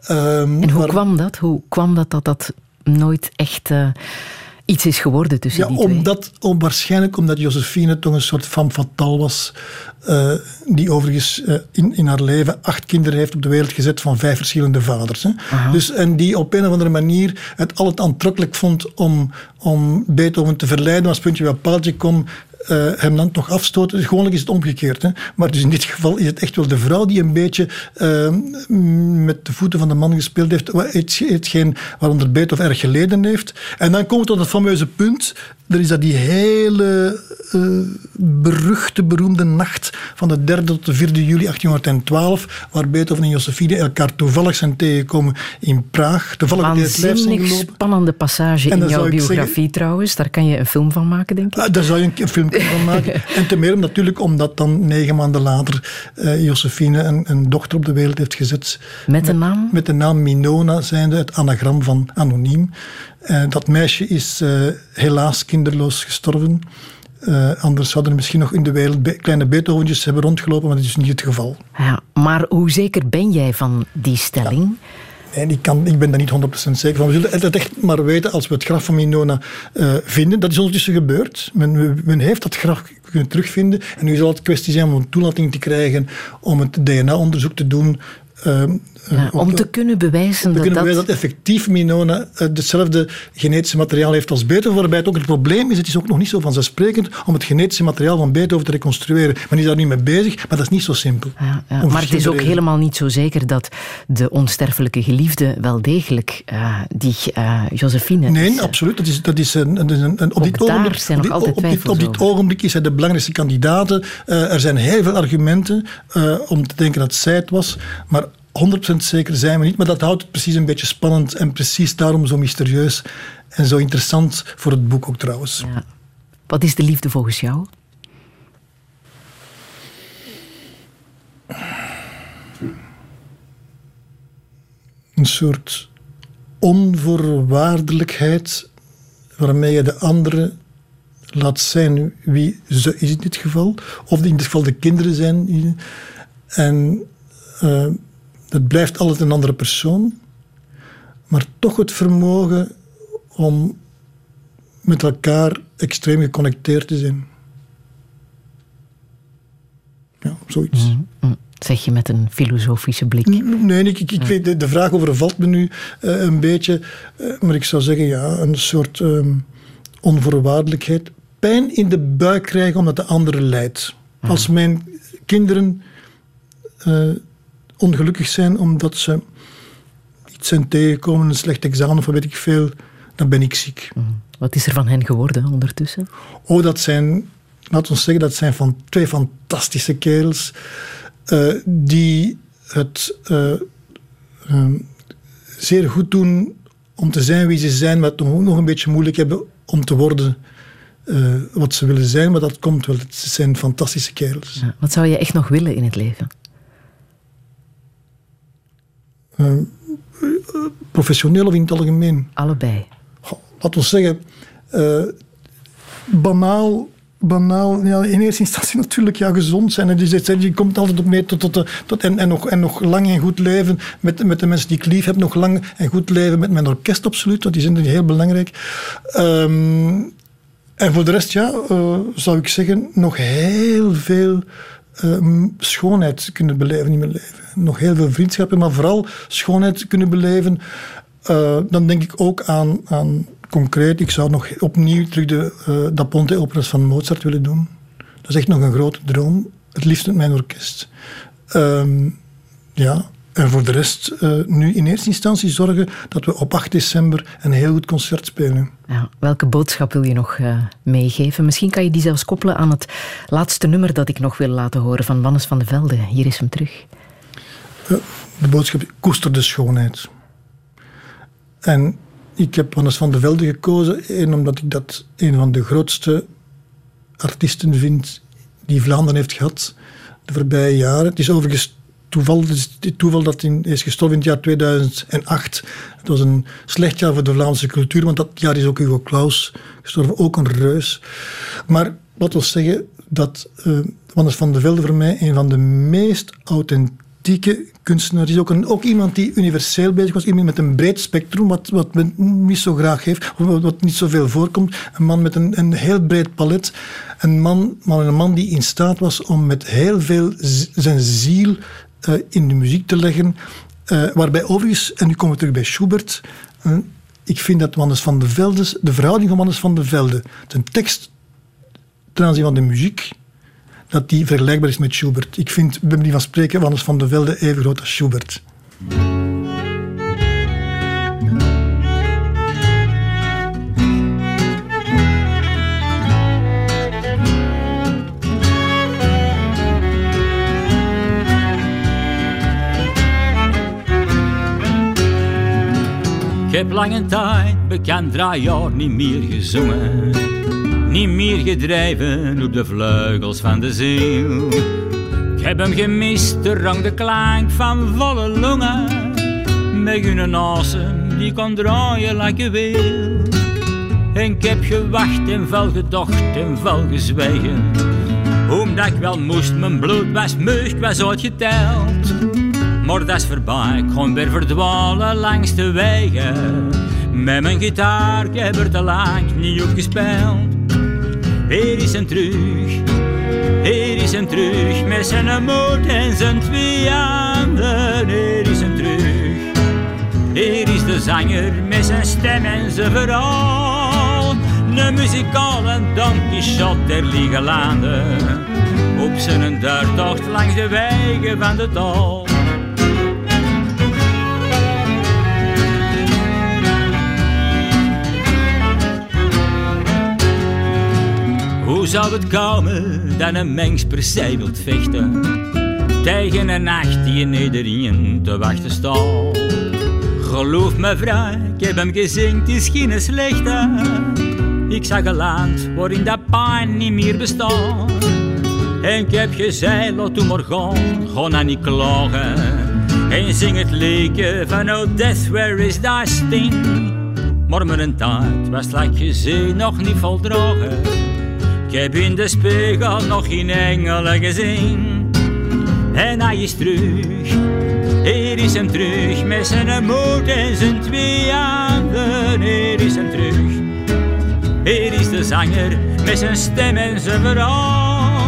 S3: Um, en hoe kwam dat? Hoe kwam dat dat dat nooit echt uh, iets is geworden tussen
S4: ja,
S3: die
S4: omdat, Om, waarschijnlijk omdat Josephine toch een soort femme fatale was, uh, die overigens uh, in, in haar leven acht kinderen heeft op de wereld gezet van vijf verschillende vaders. Hè. Dus, en die op een of andere manier het altijd aantrekkelijk vond om, om Beethoven te verleiden als puntje bij paaltje kom uh, hem dan toch afstoten. Gewoonlijk is het omgekeerd. Hè. Maar dus in dit geval is het echt wel de vrouw die een beetje uh, met de voeten van de man gespeeld heeft. Hetgeen waaronder Beethoven erg geleden heeft. En dan komt het tot het fameuze punt. Er is dat die hele uh, beruchte, beroemde nacht van de 3 tot de 4 juli 1812, waar Beethoven en Josephine elkaar toevallig zijn tegengekomen in Praag. Toevallig
S3: Waanzinnig spannende passage in jouw biografie trouwens. Daar kan je een film van maken, denk ik.
S4: Uh, daar zou je een film van maken. en ten meer natuurlijk omdat dan negen maanden later uh, Josephine een, een, dochter op de wereld heeft gezet.
S3: Met de naam?
S4: Met, de naam Minona, zijnde het anagram van anoniem. Uh, dat meisje is uh, helaas kinderloos gestorven. Uh, anders zouden er misschien nog in de wereld be kleine Beethoventjes hebben rondgelopen, maar dat is niet het geval.
S3: Ja, maar hoe zeker ben jij van die stelling? Ja.
S4: Nee, ik, kan, ik ben daar niet 100% zeker van. We zullen het echt maar weten als we het graf van Minona uh, vinden. Dat is ondertussen gebeurd. Men, men heeft dat graf kunnen terugvinden. En nu zal het kwestie zijn om een toelating te krijgen om het DNA-onderzoek te doen
S3: uh, ja, om te kunnen bewijzen,
S4: te
S3: dat,
S4: kunnen
S3: bewijzen
S4: dat effectief Minona uh, hetzelfde genetische materiaal heeft als Beethoven. Waarbij het ook het probleem is, het is ook nog niet zo vanzelfsprekend om het genetische materiaal van Beethoven te reconstrueren. Men is daar nu mee bezig, maar dat is niet zo simpel.
S3: Ja, ja. Maar het is ook helemaal niet zo zeker dat de onsterfelijke geliefde wel degelijk uh, die uh, Josephine
S4: Nee,
S3: is,
S4: absoluut. Dat is, dat is een, een, een,
S3: op, dit ogenblik, zijn nog altijd
S4: op, dit, op dit ogenblik is hij de belangrijkste kandidaat. er zijn heel veel argumenten om te denken dat zij het was, maar 100% zeker zijn we niet, maar dat houdt het precies een beetje spannend en precies daarom zo mysterieus en zo interessant voor het boek ook trouwens.
S3: Ja. Wat is de liefde volgens jou?
S4: Een soort onvoorwaardelijkheid waarmee je de andere laat zijn wie ze is in dit geval, of in dit geval de kinderen zijn. En uh, dat blijft altijd een andere persoon, maar toch het vermogen om met elkaar extreem geconnecteerd te zijn. Ja, zoiets. Mm
S3: -hmm. Zeg je met een filosofische blik?
S4: Nee, ik, ik, ik weet, de, de vraag overvalt me nu uh, een beetje. Uh, maar ik zou zeggen, ja, een soort um, onvoorwaardelijkheid. Pijn in de buik krijgen omdat de andere lijdt. Mm. Als mijn kinderen uh, ongelukkig zijn omdat ze iets zijn tegengekomen, een slecht examen of weet ik veel, dan ben ik ziek.
S3: Mm. Wat is er van hen geworden ondertussen?
S4: Oh, dat zijn, laten we zeggen, dat zijn van twee fantastische kerels uh, die het uh, uh, zeer goed doen om te zijn wie ze zijn, maar het nog een beetje moeilijk hebben om te worden wat ze willen zijn. Maar dat komt wel. Het zijn fantastische kerels.
S3: Ja, wat zou je echt nog willen in het leven?
S4: Uh, professioneel of in het algemeen?
S3: Allebei.
S4: Laten we zeggen, uh, banaal, banaal ja, in eerste instantie natuurlijk ja, gezond zijn. En dus je komt altijd op mee tot, tot, tot, en, en, nog, en nog lang en goed leven met, met de mensen die ik lief heb. Nog lang en goed leven met mijn orkest, absoluut. Want die zijn heel belangrijk. Um, En voor de rest, ja, uh, zou ik zeggen, nog heel veel uh, schoonheid kunnen beleven in mijn leven. Nog heel veel vriendschappen, maar vooral schoonheid kunnen beleven. Uh, dan denk ik ook aan, aan concreet, ik zou nog opnieuw terug de uh, Da Ponte operas van Mozart willen doen. Dat is echt nog een grote droom. Het liefst met mijn orkest. Um, ja, en voor de rest uh, nu in eerste instantie zorgen dat we op 8 december een heel goed concert spelen.
S3: Welke boodschap wil je nog meegeven? Misschien kan je die zelfs koppelen aan het laatste nummer dat ik nog wil laten horen van Wannes van de Velde. Hier is hem terug.
S4: De boodschap, koester de schoonheid. En ik heb Wannes van de Velde gekozen, omdat ik dat een van de grootste artiesten vind die Vlaanderen heeft gehad de voorbije jaren. Het is overigens toeval, toeval dat hij is gestorven in het jaar 2008. Het was een slecht jaar voor de Vlaamse cultuur, want dat jaar is ook Hugo Claus gestorven, ook een reus. Maar wat wil zeggen dat uh, van de Velde voor mij een van de meest authentieke kunstenaars is. Ook, een, ook iemand die universeel bezig was, iemand met een breed spectrum, wat, wat men niet zo graag heeft, wat, niet zoveel voorkomt. Een man met een, een heel breed palet. Een man, maar een man die in staat was om met heel veel zijn ziel uh, in de muziek te leggen. Uh, waarbij overigens, en nu komen we terug bij Schubert, uh, ik vind dat Wannes van de Velde, de verhouding van Wannes van de Velde, ten tekst ten aanzien van de muziek, dat die vergelijkbaar is met Schubert. Ik vind, bij manier van spreken, Wannes van de Velde even groot als Schubert.
S9: Ik heb lange tijd bekend draaijaar niet meer gezongen. Niet meer gedreven op de vleugels van de ziel. Ik heb hem gemist, de rang, de klank van volle longen. Met een asem die kan draaien like je wil. En ik heb gewacht en veel gedacht en veel gezwegen. Omdat ik wel moest, mijn bloed was meug, was uitgeteld. Maar dat is voorbij, ik kon weer verdwalen langs de wegen. Met mijn gitaar, ik heb er te lang niet op gespeeld. Hier is hem terug, hier is hem terug. Met zijn moed en zijn twee handen. Hier is hem terug. Hier is de zanger met zijn stem en zijn verhaal. De muzikale Don Quixote der liege landen. Op zijn duurtocht langs de wegen van de dal. Hoe zou het komen dat een mens per se wilt vechten tegen een nacht die in iedereen te wachten staat? Geloof me vrouw, ik heb hem gezien, het is geen slechte. Ik zag een land waarin dat pijn niet meer bestaat. En ik heb gezegd, laat toen maar gaan, ga nou niet klagen. En zing het liedje van Oh Death, where is thy sting? Maar mijn tijd was, laat je zee nog niet voldragen. Ik heb in de spiegel nog geen engelen gezien. En hij is terug, hier is hem terug. Met zijn moed en zijn twee handen, hier is hem terug. Hier is de zanger met zijn stem en zijn verhaal.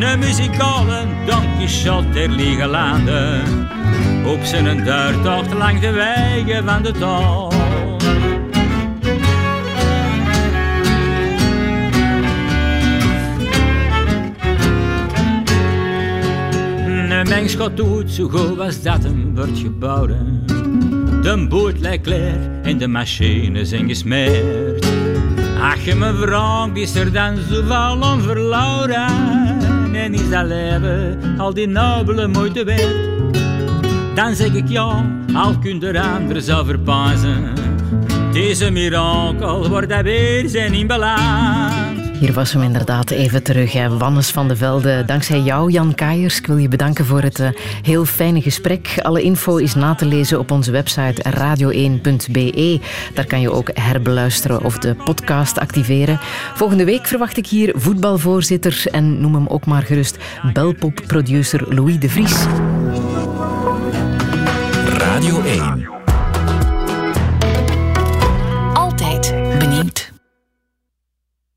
S9: Een muzikale Don Quixote der liege landen. Op zijn duurtocht langs de wegen van de taal. Een gaat dood, zo goed als dat hem wordt gebouwd. De boot lijkt leer en de machines zijn gesmeerd. Ach, je me is er dan zoveel om verloren? En is dat leven al die nobele moeite waard? Dan zeg ik ja, al kunt er anderen zou verbazen. Deze mirakel wordt hij weer zijn in.
S3: Hier was hem inderdaad even terug. Hè. Wannes van de Velde, dankzij jou, Jan Kaiers. Ik wil je bedanken voor het uh, heel fijne gesprek. Alle info is na te lezen op onze website radio1.be. Daar kan je ook herbeluisteren of de podcast activeren. Volgende week verwacht ik hier voetbalvoorzitter en noem hem ook maar gerust belpop-producer Louis de Vries.
S2: Radio 1